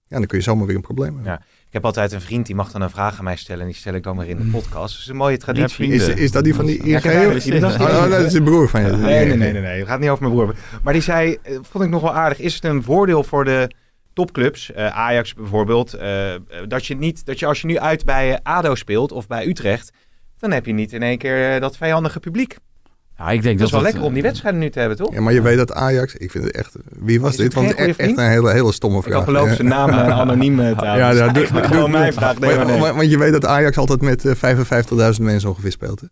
ja, dan kun je zomaar weer een probleem hebben. Ja. Ik heb altijd een vriend die mag dan een vraag aan mij stellen en die stel ik dan weer in de podcast. Dat is een mooie traditie. Is, is dat die van die ING? Oh, oh, dat is de broer van je. Nee, nee, nee, nee, nee. Het gaat niet over mijn broer. Maar die zei, vond ik nog wel aardig, is het een voordeel voor de topclubs, eh, Ajax bijvoorbeeld, eh, dat, je niet, dat je als je nu uit bij ADO speelt of bij Utrecht, dan heb je niet in één keer eh, dat vijandige publiek. Ja, ik denk Dat is wel dat lekker om die wedstrijden nu te hebben, toch? Ja, maar je weet dat Ajax, ik vind het echt, wie was Is dit? Want goede echt, een hele, hele stomme Ik vraag. had beloofd Ja. zijn naam eh, anoniem eh, te houden. Ja, eigenlijk doe- gewoon mijn vraag. Nee, Maar- maar nee. maar- Want je weet dat Ajax altijd met eh, 55.000 mensen ongeveer speelt. hè?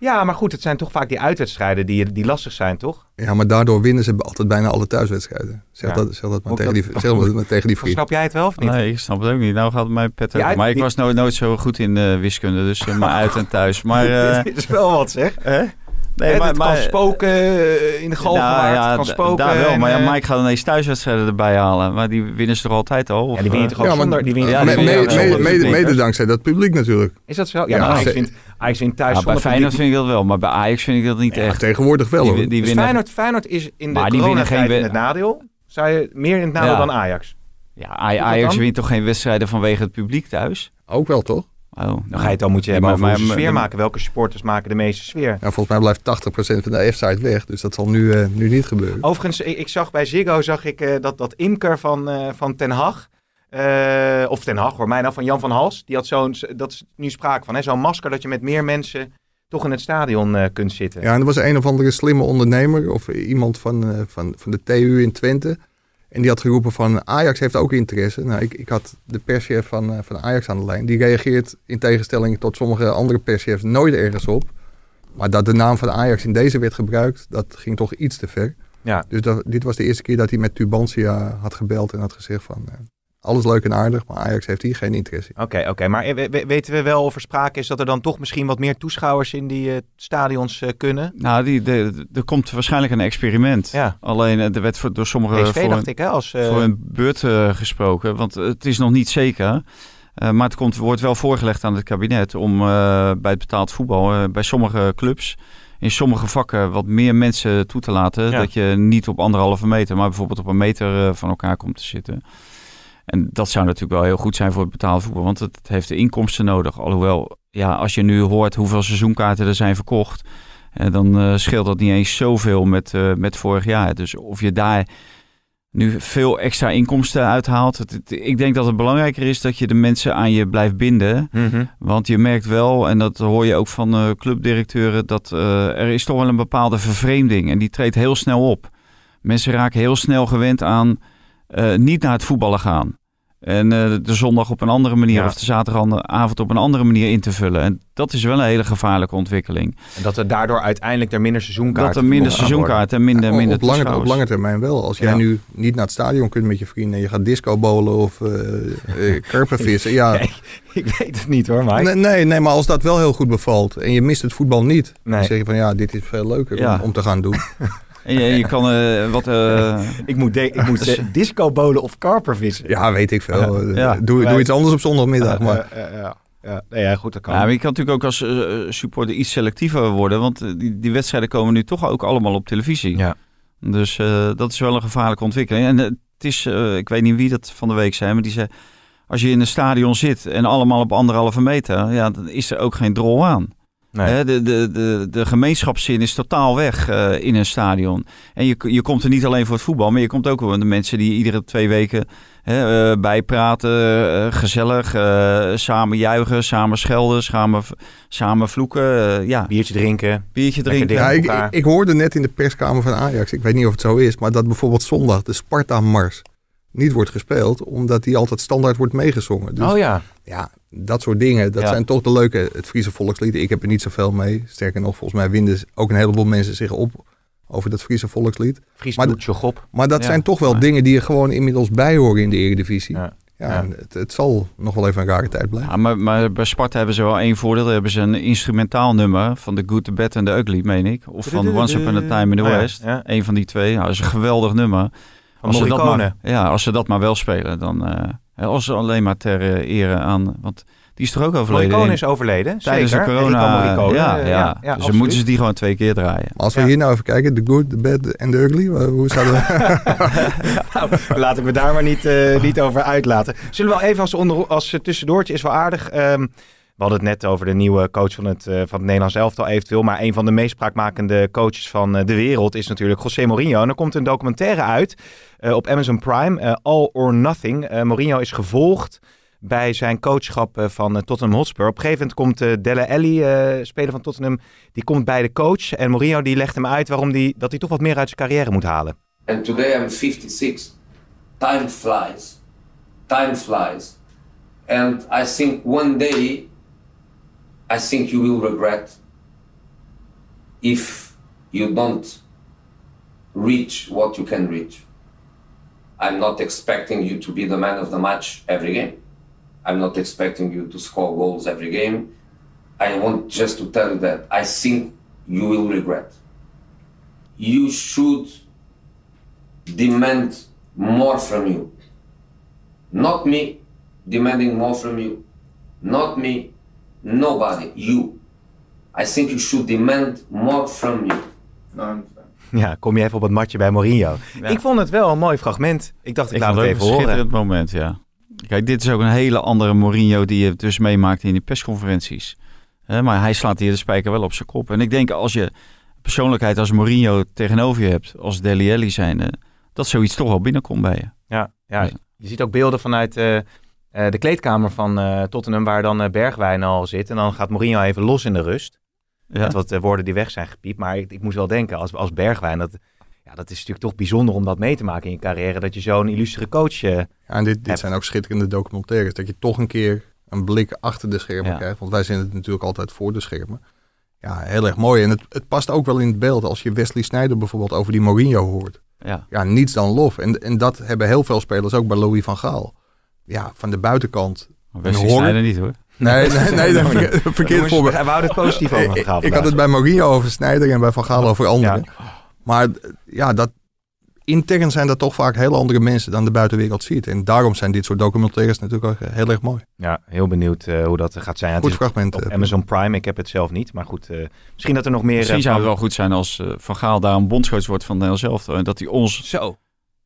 Ja, maar goed, het zijn toch vaak die uitwedstrijden die, die lastig zijn, toch? Ja, maar daardoor winnen ze altijd bijna alle thuiswedstrijden. Zeg, Ja. dat, zeg dat maar tegen dat- die, zeg dat maar tegen die (laughs) vriend. Snap jij het wel of niet? Nee, ik snap het ook niet. Nou gaat het mij pet uit- Maar ik die- was nooit, nooit zo goed in eh, wiskunde, dus eh, maar uit en thuis. Maar, (laughs) eh, Dit is wel wat, zeg. hè? Nee, het kan spoken eh, in de galgenwaard, het kan spoken. Daar wel, en, maar ja, eh, Mike gaat ineens thuiswedstrijden erbij halen. Maar die winnen ze toch altijd al? Of, Ja, die win je eh, toch ook Ja, maar- zonder... Die Ja, winnen zonder mede, publiek, mede hè? dankzij dat publiek natuurlijk. Is dat zo? Ja, Ja, maar Ajax wint, Ajax wint thuis Ja, bij zonder Feyenoord publiek. vind ik dat wel, maar bij Ajax vind ik dat niet Ja, echt. tegenwoordig wel Die, die Dus winnen, Feyenoord, Feyenoord is in de Maar winnen coronatijd in het nadeel. Zou je meer in het nadeel Ja. dan Ajax? ja, Aj- Ajax wint toch geen wedstrijden vanwege het publiek thuis? Ook wel toch? Oh, Dan ga je het dan moet je hebben maar- over sfeer maken. Welke supporters maken de meeste sfeer? Ja, volgens mij blijft 80% van de F-site weg. Dus dat zal nu, eh, nu niet gebeuren. Overigens, ik, ik zag bij Ziggo zag ik, eh, dat, dat Imker van, eh, van Ten Hag... eh, of Ten Hag, hoor mij nou, van Jan van Hals. Die had zo'n, dat is nu sprake van, hè, zo'n masker dat je met meer mensen toch in het stadion eh, kunt zitten. Ja, en er was een of andere slimme ondernemer of iemand van, eh, van, van de TU in Twente. En die had geroepen van Ajax heeft ook interesse. Nou, ik, ik had de perschef van, eh, van Ajax aan de lijn. Die reageert in tegenstelling tot sommige andere perschefs nooit ergens op. Maar dat de naam van Ajax in deze werd gebruikt, dat ging toch iets te ver. Ja. Dus dat, dit was de eerste keer dat hij met Tubantia had gebeld en had gezegd van... eh, alles leuk en aardig, maar Ajax heeft hier geen interesse in. Oké, oké. Maar we- we- weten we wel of er sprake is dat er dan toch misschien wat meer toeschouwers in die eh, stadions eh, kunnen? Nou, die, de, de- er komt waarschijnlijk een experiment. Ja. Alleen eh, er werd voor- door sommigen PSV voor, dacht ik, hè? Als, eh, voor een beurt gesproken. Want het is nog niet zeker. Eh, maar het komt, wordt wel voorgelegd aan het kabinet om eh, bij het betaald voetbal, eh, bij sommige clubs, in sommige vakken wat meer mensen toe te laten. Ja. Dat je niet op anderhalve meter, maar bijvoorbeeld op een meter van elkaar komt te zitten. En dat zou natuurlijk wel heel goed zijn voor het betaalde voetbal, want het heeft de inkomsten nodig. Alhoewel, ja, als je nu hoort hoeveel seizoenkaarten er zijn verkocht, dan eh, scheelt dat niet eens zoveel met, eh, met vorig jaar. Dus of je daar nu veel extra inkomsten uithaalt. Het, het- ik denk dat het belangrijker is dat je de mensen aan je blijft binden. mhm. Want je merkt wel, en dat hoor je ook van eh, clubdirecteuren, dat er is toch wel een bepaalde vervreemding. En die treedt heel snel op. Mensen raken heel snel gewend aan niet naar het voetballen gaan. En eh, de zondag op een andere manier Ja. of de zaterdagavond op een andere manier in te vullen. En dat is wel een hele gevaarlijke ontwikkeling. En dat er daardoor uiteindelijk er minder seizoenkaarten dat er minder seizoenkaarten en minder, Ja, minder op, lange, op lange termijn wel. Als jij Ja. nu niet naar het stadion kunt met je vrienden en je gaat disco bowlen of eh eh, karpen (laughs) vissen. Ja, Nee, ik weet het niet hoor, Mike. nee, nee, nee, maar als dat wel heel goed bevalt en je mist het voetbal niet, Nee. dan zeg je van ja, dit is veel leuker Ja. om, om te gaan doen. (laughs) En je, je kan eh, wat... eh, Ik moet, de, ik moet eh, (laughs) disco bolen of karper vissen. Ja, weet ik veel. Eh, Ja. Doe, Wij- doe iets anders op zondagmiddag. Maar ja. Ja. Nee, ja, goed, dat kan. Ja, maar je kan natuurlijk ook als supporter iets selectiever worden. Want die, die wedstrijden komen nu toch ook allemaal op televisie. Ja. Dus eh, dat is wel een gevaarlijke ontwikkeling. En het is, eh, ik weet niet wie dat van de week zei, maar die zei... Als je in een stadion zit en allemaal op anderhalve meter, ja, dan is er ook geen drol aan. Nee. De, de, de, de gemeenschapszin is totaal weg eh, in een stadion. En je, je komt er niet alleen voor het voetbal, maar je komt ook voor de mensen die iedere twee weken hè, eh, bijpraten, eh, gezellig, eh, samen juichen, samen schelden, samen, samen vloeken. ja, Biertje drinken. biertje drinken. ja, ik, ik hoorde net in de perskamer van Ajax, ik weet niet of het zo is, maar dat bijvoorbeeld zondag de Sparta-mars niet wordt gespeeld, omdat die altijd standaard wordt meegezongen. Dus oh ja. ja, dat soort dingen, dat Ja. zijn toch de leuke, het Friese volkslied. Ik heb er niet zoveel mee. Sterker nog, volgens mij winden ook een heleboel mensen zich op over dat Friese volkslied. Fries Maar op. Maar dat Ja, zijn toch wel dingen die er gewoon inmiddels bij horen in de Eredivisie. Ja. Ja, Ja. en Het, het zal nog wel even een rare tijd blijven. Ja, maar, maar bij Sparta hebben ze wel één voordeel. Hebben ze een instrumentaal nummer van The Good, The Bad and The Ugly, meen ik. Of van Once Upon a Time in the ja, West. ja. Eén van die twee. Dat is een geweldig nummer. Van ze dat maar, ja, als ze dat maar wel spelen, dan eh, hè, als ze alleen maar ter eh, ere aan, want die is toch ook overleden Morricone is overleden. tijdens Zeker. de corona. Morricone, ja, eh, ja, ja, dus dan moeten ze die gewoon twee keer draaien. Maar als we Ja. hier nou even kijken, The Good, The Bad and The Ugly, hoe zouden we... (laughs) Nou, laat ik me daar maar niet, eh, niet over uitlaten. Zullen we wel even als, onder, als eh, tussendoortje is wel aardig. ehm, We hadden het net over de nieuwe coach van het, uh, van het Nederlands elftal eventueel. Maar een van de meest spraakmakende coaches van uh, de wereld is natuurlijk José Mourinho. En er komt een documentaire uit uh, op Amazon Prime, All or Nothing. Mourinho is gevolgd bij zijn coachschap van Tottenham Hotspur. Op een gegeven moment komt Delle Alli, speler van Tottenham, die komt bij de coach. En Mourinho die legt hem uit waarom die, dat hij toch wat meer uit zijn carrière moet halen. And today I'm 56. Time flies. Time flies. And I think one day I think you will regret if you don't reach what you can reach. I'm not expecting you to be the man of the match every game. I'm not expecting you to score goals every game. I want just to tell you that I think you will regret. You should demand more from you. Not me demanding more from you. Not me Nobody. You. I think you should demand more from you. Ja, kom je even op het matje bij Mourinho. Ik vond het wel een mooi fragment. Ik dacht, ik, ik laat het even horen. schitterend moment, ja. Kijk, dit is ook een hele andere Mourinho die je dus meemaakt in die persconferenties. maar hij slaat hier de spijker wel op zijn kop. En ik denk als je persoonlijkheid als Mourinho tegenover je hebt, als Deli Alli zijn, dat zoiets toch wel binnenkomt bij je. Ja, ja. je ziet ook beelden vanuit uh, uh, de kleedkamer van uh, Tottenham, waar dan uh, Bergwijn al zit. En dan gaat Mourinho even los in de rust. Ja. Met wat woorden die weg zijn gepiept. Maar ik, ik moest wel denken, als, als Bergwijn, dat, ja, dat is natuurlijk toch bijzonder om dat mee te maken in je carrière. Dat je zo'n illustere coach ja, en dit, dit zijn ook schitterende documentaires. Dat je toch een keer een blik achter de schermen krijgt. Want wij zijn het natuurlijk altijd voor de schermen. Ja, heel erg mooi. En het, het past ook wel in het beeld als je Wesley Sneijder bijvoorbeeld over die Mourinho hoort. Ja, ja niets dan lof. En, en dat hebben heel veel spelers ook bij Louis van Gaal ja, van de buitenkant. We Snijder niet hoor. Nee, nee, (laughs) nee, dat verkeerd, verkeerd voorbeeld. Hij wou het positief over Van Gaal. Ik, ik had het bij Mourinho over Snijder en bij Van Gaal over anderen. Maar ja, dat, intern zijn dat toch vaak heel andere mensen dan de buitenwereld ziet. En daarom zijn dit soort documentaires natuurlijk ook heel erg mooi. Ja, heel benieuwd uh, hoe dat gaat zijn. Goed fragment. Op Amazon Prime, ik heb het zelf niet. Maar goed, uh, misschien dat er nog meer... Misschien zou het wel goed zijn als uh, Van Gaal daar een bondscoach wordt van Nederland zelf. En dat hij ons... Zo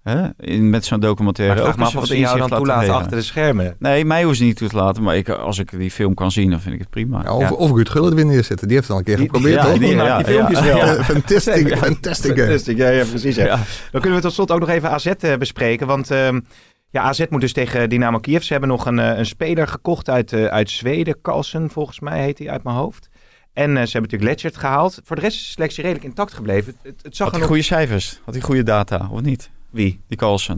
Hè? In, met zo'n documentaire. Maar vraag me af of ze jou dan toelaten achter de schermen. Nee, mij hoeft ze niet toe te laten. Maar ik, als ik die film kan zien, dan vind ik het prima. Ja, of, ja. of Ruud Gullit weer neerzetten. Die heeft het al een keer geprobeerd. Die, ja, die, filmpjes wel. fantastic, (laughs) fantastic. fantastic. Ja, ja, precies. Ja. Dan kunnen we tot slot ook nog even AZ uh, bespreken. Want uh, ja, AZ moet dus tegen Dynamo Kiev. Ze hebben nog een, uh, een speler gekocht uit, uh, uit Zweden. Carlsen, volgens mij heet hij uit mijn hoofd. En ze hebben natuurlijk Letchert gehaald. Voor de rest is de selectie redelijk intact gebleven. Het, het zag Had hij goede cijfers? Had hij goede data, of niet? Wie? Die Carlsen.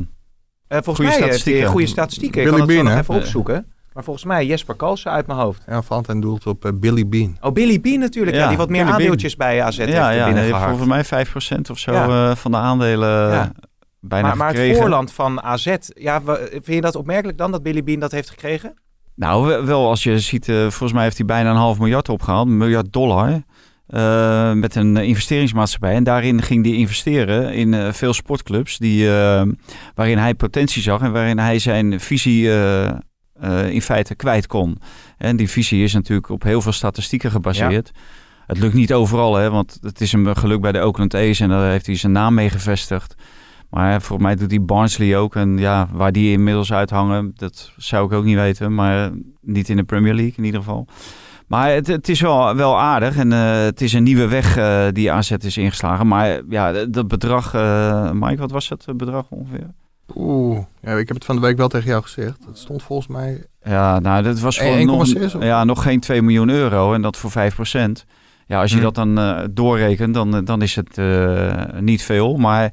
Uh, volgens goeie mij statistieken. goede statistieken. Billy ik kan Bean, het even opzoeken. Maar volgens mij Jesper Kalsen uit mijn hoofd. Ja, Valentijn doelt op uh, Billy Bean. Oh, Billy Bean natuurlijk. Ja, ja die wat meer Billy aandeeltjes Bean. bij AZ ja, heeft ja, heeft volgens mij 5% of zo uh, van de aandelen ja. bijna maar, maar gekregen. het voorland van AZ, ja, vind je dat opmerkelijk dan dat Billy Bean dat heeft gekregen? Nou, wel als je ziet, volgens mij heeft hij bijna een half miljard opgehaald. Een miljard dollar. Uh, met een investeringsmaatschappij. En daarin ging hij investeren in uh, veel sportclubs die, uh, waarin hij potentie zag en waarin hij zijn visie in feite kwijt kon. En die visie is natuurlijk op heel veel statistieken gebaseerd. Ja. Het lukt niet overal, hè, want het is hem geluk bij de Oakland A's en daar heeft hij zijn naam mee gevestigd. Maar voor mij doet hij Barnsley ook. En ja, waar die inmiddels uithangen, dat zou ik ook niet weten. Maar niet in de Premier League in ieder geval. Maar het, het, is wel, wel aardig en uh, het is een nieuwe weg uh, die AZ is ingeslagen. Maar ja, dat bedrag, uh, Mike, wat was het bedrag ongeveer? Oeh, ja, ik heb het van de week wel tegen jou gezegd. Het stond volgens mij... Ja, nou, dat was voor nog, ja, nog geen 2 miljoen euro en dat voor 5 procent. Ja, als je hmm. dat dan doorrekent, dan, dan is het niet veel. Maar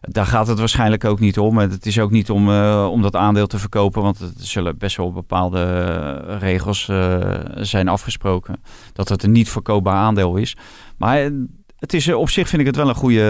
daar gaat het waarschijnlijk ook niet om. Het is ook niet om, uh, om dat aandeel te verkopen, want er zullen best wel bepaalde eh, regels uh, zijn afgesproken. Dat het een niet verkoopbaar aandeel is. Maar het is op zich vind ik het wel een goede.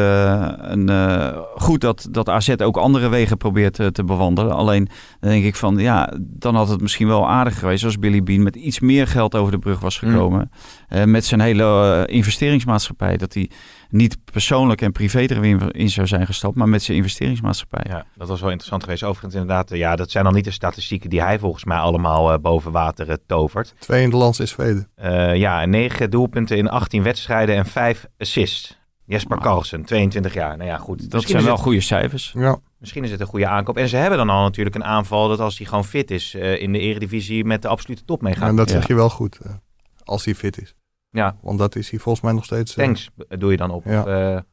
Een, uh, goed dat, dat AZ ook andere wegen probeert te, te bewandelen. Alleen dan denk ik van ja, dan had het misschien wel aardig geweest als Billy Bean met iets meer geld over de brug was mm. gekomen. Mm. met zijn hele investeringsmaatschappij. Dat hij niet persoonlijk en privé erin in zou zijn gestapt, maar met zijn investeringsmaatschappij. Ja, dat was wel interessant geweest. Overigens inderdaad, ja, dat zijn dan niet de statistieken die hij volgens mij allemaal uh, boven water uh, tovert. Twee in de land in Zweden. Uh, ja, negen doelpunten in 18 wedstrijden en vijf assists. Jesper Maar- Carlsen, 22 jaar. Nou ja, goed. Dat Misschien zijn is wel het- goede cijfers. Ja, Misschien is het een goede aankoop. En ze hebben dan al natuurlijk een aanval dat als hij gewoon fit is eh, in de eredivisie met de absolute top meegaat. en dat Ja. zeg je wel goed. eh, als hij fit is. Ja, Want dat is hij volgens mij nog steeds. eh, thanks doe je dan op. Ja. Ja.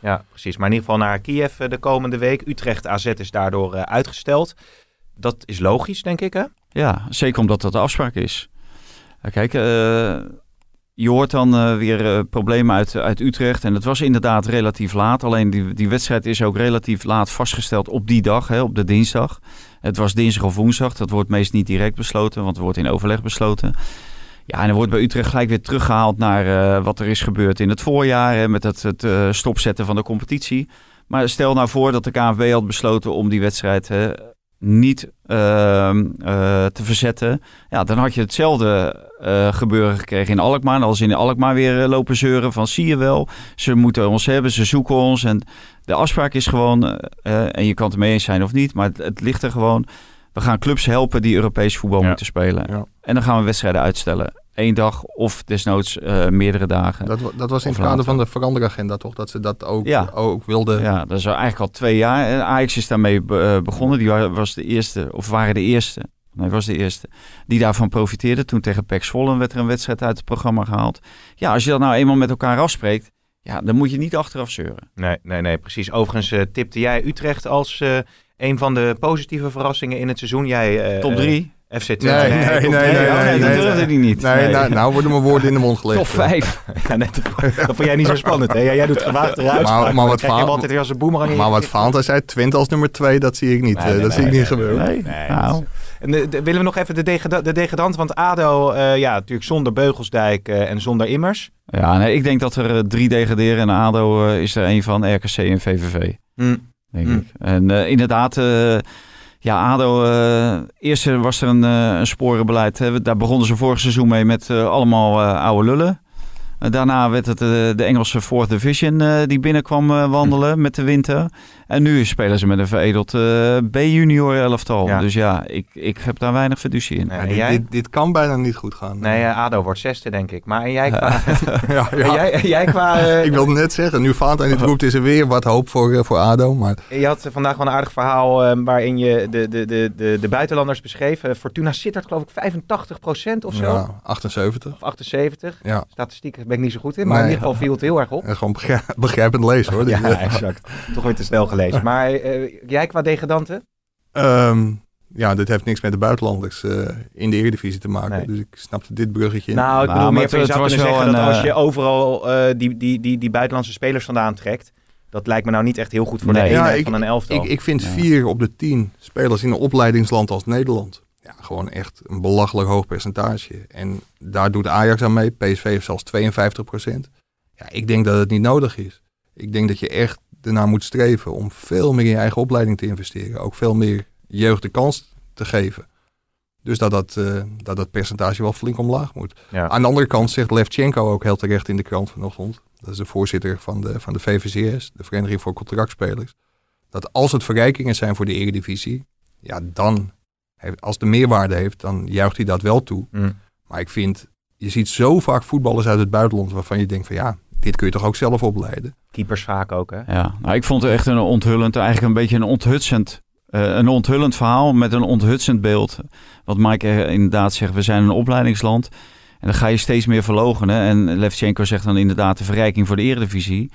ja, precies. Maar in ieder geval naar Kiev eh, de komende week. Utrecht AZ is daardoor eh, uitgesteld. Dat is logisch, denk ik, hè? Ja, zeker omdat dat de afspraak is. Kijk, eh, je hoort dan eh, weer eh, problemen uit, uit Utrecht. En het was inderdaad relatief laat. Alleen die, die wedstrijd is ook relatief laat vastgesteld op die dag, hè, op de dinsdag. Het was dinsdag of woensdag. Dat wordt meest niet direct besloten, want het wordt in overleg besloten. Ja, en er wordt bij Utrecht gelijk weer teruggehaald naar eh, wat er is gebeurd in het voorjaar. Hè, met het, het eh, stopzetten van de competitie. Maar stel nou voor dat de KNVB had besloten om die wedstrijd hè, niet ehm, eh, te verzetten. Ja, dan had je hetzelfde gebeuren gekregen in Alkmaar. Als in Alkmaar weer lopen zeuren van zie je wel, ze moeten ons hebben, ze zoeken ons. En de afspraak is gewoon, en je kan het ermee eens zijn of niet, maar het, het ligt er gewoon. We gaan clubs helpen die Europees voetbal Ja. moeten spelen. Ja. En dan gaan we wedstrijden uitstellen. Eén dag of desnoods eh, meerdere dagen. Dat, dat was in het kader van de veranderagenda toch? Dat ze dat ook, Ja. ook wilden. Ja, dat is al eigenlijk al twee jaar. En Ajax is daarmee be- eh, begonnen. Die wa- was de eerste, of waren de eerste, nee, was de eerste, die daarvan profiteerde. Toen tegen PEC Zwolle werd er een wedstrijd uit het programma gehaald. Ja, als je dat nou eenmaal met elkaar afspreekt, ja, dan moet je niet achteraf zeuren. Nee, nee, nee, precies. Overigens eh, tipte jij Utrecht als eh, een van de positieve verrassingen in het seizoen. Jij, eh, Top drie? FC Twente. Nee, nee, nee, nee, Oh, nee, dat nee, durfde nee. hij niet. Nee, Nou, nou worden mijn woorden in de mond gelegd. Top vijf. (laughs) Ja, net, dat vond jij niet zo spannend, hè? Ja, jij doet gewaagde Maar- uitspraak. maar wat verhaal- altijd weer als een boemerang Maar wat. Fanta zei, Twente als nummer twee, dat zie ik niet. Nee, nee, dat nee, zie ik niet nee, gebeuren. Nee, Nee, nou, En, eh, de- willen we nog even de, degeda- de degradant, want ADO, eh, ja, natuurlijk zonder Beugelsdijk eh, en zonder Immers. Ja, nee, ik denk dat er eh, drie degraderen en ADO is er één van, RKC en VVV. Hm. denk Hmm. ik. En inderdaad, eh, ja, ADO, eh, eerst was er een, eh, een sporenbeleid. Hè. Daar begonnen ze vorig seizoen mee met eh, allemaal oude lullen. Daarna werd het de Engelse Fourth Division die binnenkwam wandelen met de winter. En nu spelen ze met een veredeld eh, B-junior elftal. Ja. Dus ja, ik, ik heb daar weinig fiducie in. Dit, jij? dit, dit kan bijna niet goed gaan. Nee, eh, ADO wordt zesde, denk ik. Maar en jij (laughs) qua... ja, (laughs) en ja. jij, en jij qua (laughs) eh, Ik wilde net zeggen, nu Fanta niet roept, is er weer wat hoop voor, eh, voor ADO. Maar Je had eh, vandaag wel een aardig verhaal eh, waarin je de, de, de, de, de buitenlanders beschreef. Eh, Fortuna Sittard geloof ik 85% of zo. ja, 78. Of 78. Ja, Statistieken ben ik niet zo goed in, maar in ieder geval viel het heel erg op. en gewoon begrijp- begrijpend lezen hoor. Dus, Ja, eh, exact. Toch weer te snel gelezen. (laughs) Maar eh, jij qua degradanten? ehm, ja, dit heeft niks met de buitenlanders eh, in de Eredivisie te maken. Nee. Dus ik snapte dit bruggetje. Nou, ik Nou, bedoel maar meer van je zou kunnen zeggen dat als je eh, overal eh, die, die, die, die buitenlandse spelers vandaan trekt, dat lijkt me nou niet echt heel goed voor de eenheid Ja, ik- van een elftal. Ik, ik vind Ja. vier op de tien spelers in een opleidingsland als Nederland. Ja, gewoon echt een belachelijk hoog percentage. En daar doet Ajax aan mee. PSV heeft zelfs 52 Ja, ik denk dat het niet nodig is. Ik denk dat je echt ernaar moet streven om veel meer in je eigen opleiding te investeren. Ook veel meer jeugd de kans te geven. Dus dat dat, eh, dat dat percentage wel flink omlaag moet. ja. Aan de andere kant zegt Levchenko ook heel terecht in de krant vanochtend. Dat is de voorzitter van de, van de VVCS, de Vereniging voor Contractspelers. Dat als het verrijkingen zijn voor de Eredivisie, ja dan, heeft, als de meerwaarde heeft, dan juicht hij dat wel toe. Hm. Maar ik vind, je ziet zo vaak voetballers uit het buitenland waarvan je denkt van ja, dit kun je toch ook zelf opleiden. Keepers vaak ook, hè? Ja, nou, ik vond het echt een onthullend, eigenlijk een beetje een onthutsend, eh, een onthullend verhaal met een onthutsend beeld. Wat Mike er inderdaad zegt, we zijn een opleidingsland. En dan ga je steeds meer verlogenen. En Levchenko zegt dan inderdaad de verrijking voor de eredivisie.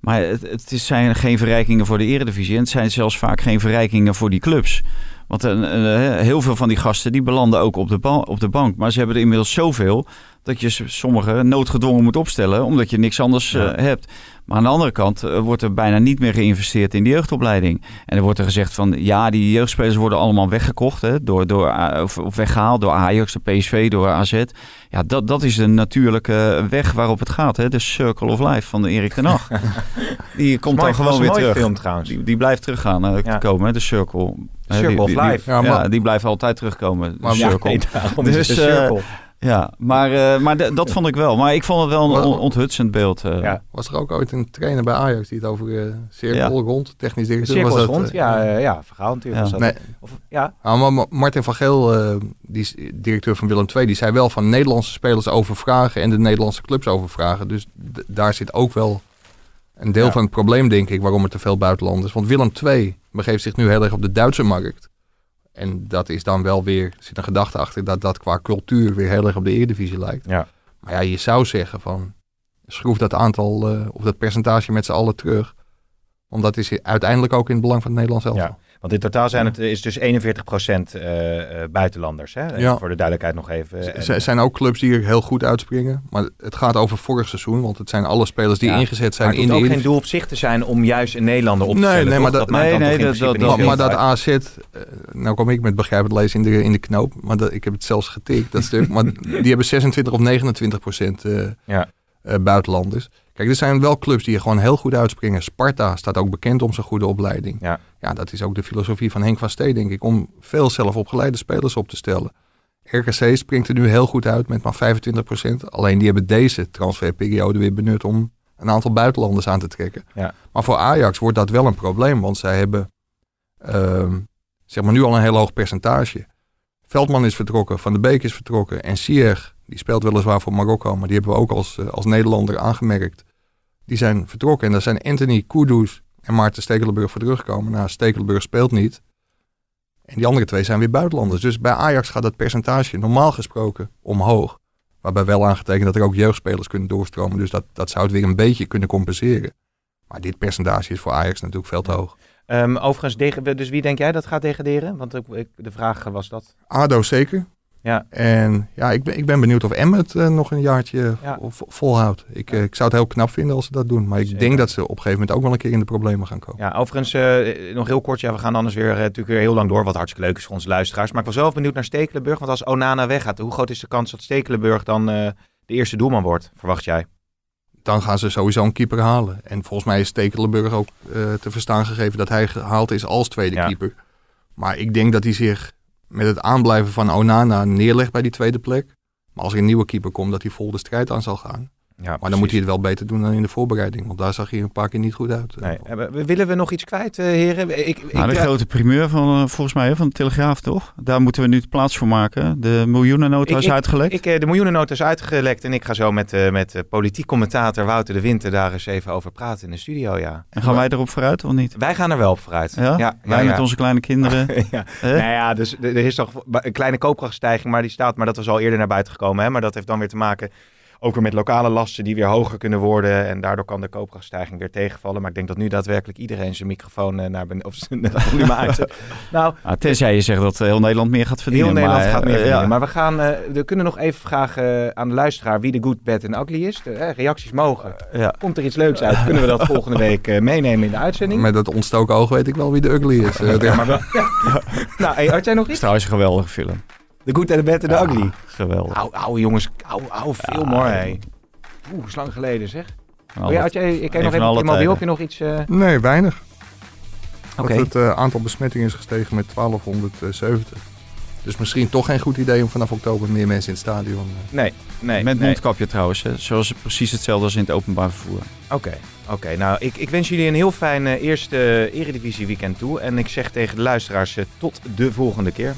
Maar het, het is- zijn geen verrijkingen voor de eredivisie. En het zijn zelfs vaak geen verrijkingen voor die clubs. Want een, een, heel veel van die gasten die belanden ook op de, op de bank. Maar ze hebben er inmiddels zoveel dat je sommigen noodgedwongen moet opstellen. Omdat je niks anders Ja. eh, hebt. Maar aan de andere kant eh, wordt er bijna niet meer geïnvesteerd in de jeugdopleiding. En er wordt er gezegd van ja, die jeugdspelers worden allemaal weggekocht. Hè, door, door, A- of, of weggehaald door Ajax, de PSV, door AZ. Ja, dat, dat is de natuurlijke weg waarop het gaat. Hè? De Circle of Life van de Erik ten Hag. (laughs) die komt Mooi- dan gewoon weer terug. film trouwens. Die, die blijft teruggaan eh, Ja. komen, hè? de Circle. Circle die- of die- Life. Ja, Ja, maar- die blijven altijd terugkomen. De Maar- Ja, Circle. (laughs) nee, Dus, eh. Ja, maar, eh, maar dat vond ik wel. Maar ik vond het wel een on- onthutsend beeld. eh. Ja. Was er ook ooit een trainer bij Ajax die het over eh cirkel Ja. rond, technisch directeur cirkel was dat, rond, ja, ja, verhaal natuurlijk. Ja. was dat. Nee, Of, ja, Ah, maar Ma- Martin van Geel, eh, die is directeur van Willem II, die zei wel van Nederlandse spelers overvragen en de Nederlandse clubs overvragen. Dus daar zit ook wel een deel Ja. van het probleem, denk ik, waarom er te veel buitenlanders. Want Willem II begeeft zich nu heel erg op de Duitse markt. En dat is dan wel weer, er zit een gedachte achter dat dat qua cultuur weer heel erg op de Eredivisie lijkt. Ja. Maar ja, je zou zeggen van, schroef dat aantal eh, of dat percentage met z'n allen terug. Want dat is uiteindelijk ook in het belang van het Nederlands elftal. Ja. Want in totaal zijn het, is dus 41% eh, eh, buitenlanders. Hè? Ja. Voor de duidelijkheid nog even. Er zijn ook clubs die er heel goed uitspringen. Maar het gaat over vorig seizoen. Want het zijn alle spelers die Ja, ingezet zijn maar het in de hoeft ook geen doel op zich te zijn om juist een Nederlander op te Nee, stellen. nee, maar dat- nee, nee, Maar, dat. AZ, eh, nou kom ik met begrijpend lezen in de, in de knoop, maar dat, ik heb het zelfs getikt, dat stuk. (laughs) Maar die hebben 26 of 29 procent eh, Ja. eh, buitenlanders. Kijk, er zijn wel clubs die er gewoon heel goed uitspringen. Sparta staat ook bekend om zijn goede opleiding. Ja. ja, dat is ook de filosofie van Henk van Stee, denk ik, om veel zelfopgeleide spelers op te stellen. RKC springt er nu heel goed uit met maar 25 procent. Alleen die hebben deze transferperiode weer benut om een aantal buitenlanders aan te trekken. Ja. Maar voor Ajax wordt dat wel een probleem, want zij hebben ehm, zeg maar nu al een heel hoog percentage. Veldman is vertrokken, Van de Beek is vertrokken en Sier, die speelt weliswaar voor Marokko, maar die hebben we ook als, eh, als Nederlander aangemerkt. Die zijn vertrokken en daar zijn Anthony Kudus en Maarten Stekelenburg voor teruggekomen. Nou, Stekelenburg speelt niet. En die andere twee zijn weer buitenlanders. Dus bij Ajax gaat dat percentage normaal gesproken omhoog. Waarbij wel aangetekend dat er ook jeugdspelers kunnen doorstromen. Dus dat, dat zou het weer een beetje kunnen compenseren. Maar dit percentage is voor Ajax natuurlijk veel te hoog. Ehm, overigens, dus wie denk jij dat gaat degraderen? Want de vraag was dat. ADO zeker. Ja. En ja, ik ben, ik ben benieuwd of Emmet het eh, nog een jaartje Ja. vo- volhoudt. Ik, eh, ik zou het heel knap vinden als ze dat doen. Maar ik Zeker. denk dat ze op een gegeven moment ook wel een keer in de problemen gaan komen. Ja, overigens, eh, nog heel kort. Ja, we gaan anders weer, natuurlijk weer heel lang door. Wat hartstikke leuk is voor onze luisteraars. Maar ik was even benieuwd naar Stekelenburg. Want als Onana weggaat, hoe groot is de kans dat Stekelenburg dan de eerste doelman wordt? Verwacht jij? dan gaan ze sowieso een keeper halen. En volgens mij is Stekelenburg ook te verstaan gegeven dat hij gehaald is als tweede Ja. keeper. Maar ik denk dat hij zich met het aanblijven van Onana neerlegt bij die tweede plek. Maar als er een nieuwe keeper komt, dat hij vol de strijd aan zal gaan. Ja, Maar dan moet hij het wel beter doen dan in de voorbereiding. Want daar zag hij een paar keer niet goed uit. Nee. Eh, we- Willen we nog iets kwijt, eh, heren? Ik, ik, Nou, de ik- grote primeur van, eh, volgens mij hè, van de Telegraaf, toch? Daar moeten we nu plaats voor maken. De miljoenennota Ik- is uitgelekt. Ik, eh, de miljoenennota is uitgelekt en ik ga zo met, eh, met eh, politiek commentator Wouter de Winter daar eens even over praten in de studio, ja. en gaan wij erop vooruit of niet? Wij gaan er wel op vooruit. Ja? ja, wij ja, met ja. onze kleine kinderen. (laughs) ja. Nou ja, dus er er is toch een kleine koopkrachtstijging, maar die staat, maar dat was al eerder naar buiten gekomen. Hè? Maar dat heeft dan weer te maken ook weer met lokale lasten die weer hoger kunnen worden. En daardoor kan de koopkrachtstijging weer tegenvallen. Maar ik denk dat nu daadwerkelijk iedereen zijn microfoon eh, naar beneden of zijn volume uit. (laughs) nou, Ah, tenzij je zegt dat heel Nederland meer gaat verdienen. heel Nederland maar, gaat meer eh, verdienen. ja. Maar we gaan, eh, we kunnen nog even vragen aan de luisteraar wie de good, bad en ugly is. De, reacties mogen. Ja. Komt er iets leuks uit? Kunnen we dat (laughs) volgende week eh, meenemen in de uitzending? Met dat ontstoken oog weet ik wel wie de ugly is. (laughs) Eh, Ja, maar wel, Nou, hey, had jij nog Het is iets? trouwens een geweldige film. De good, en de bad en de ugly. Geweldig. Oude, oude jongens, oude, oude film hoor. Hey. Oeh, is lang geleden zeg. Oh, ja, had jij, ik een nog even je mobiel, heb je nog iets? eh, Nee, weinig. Oké. Dat het eh, aantal besmettingen is gestegen met 1270. Dus misschien toch geen goed idee om vanaf oktober meer mensen in het stadion... eh, Nee, nee. Met nee. mondkapje trouwens. Hè. Zoals precies hetzelfde als in het openbaar vervoer. Oké, oké. Nou, ik, ik wens jullie een heel fijn eerste Eredivisie weekend toe. En ik zeg tegen de luisteraars tot de volgende keer.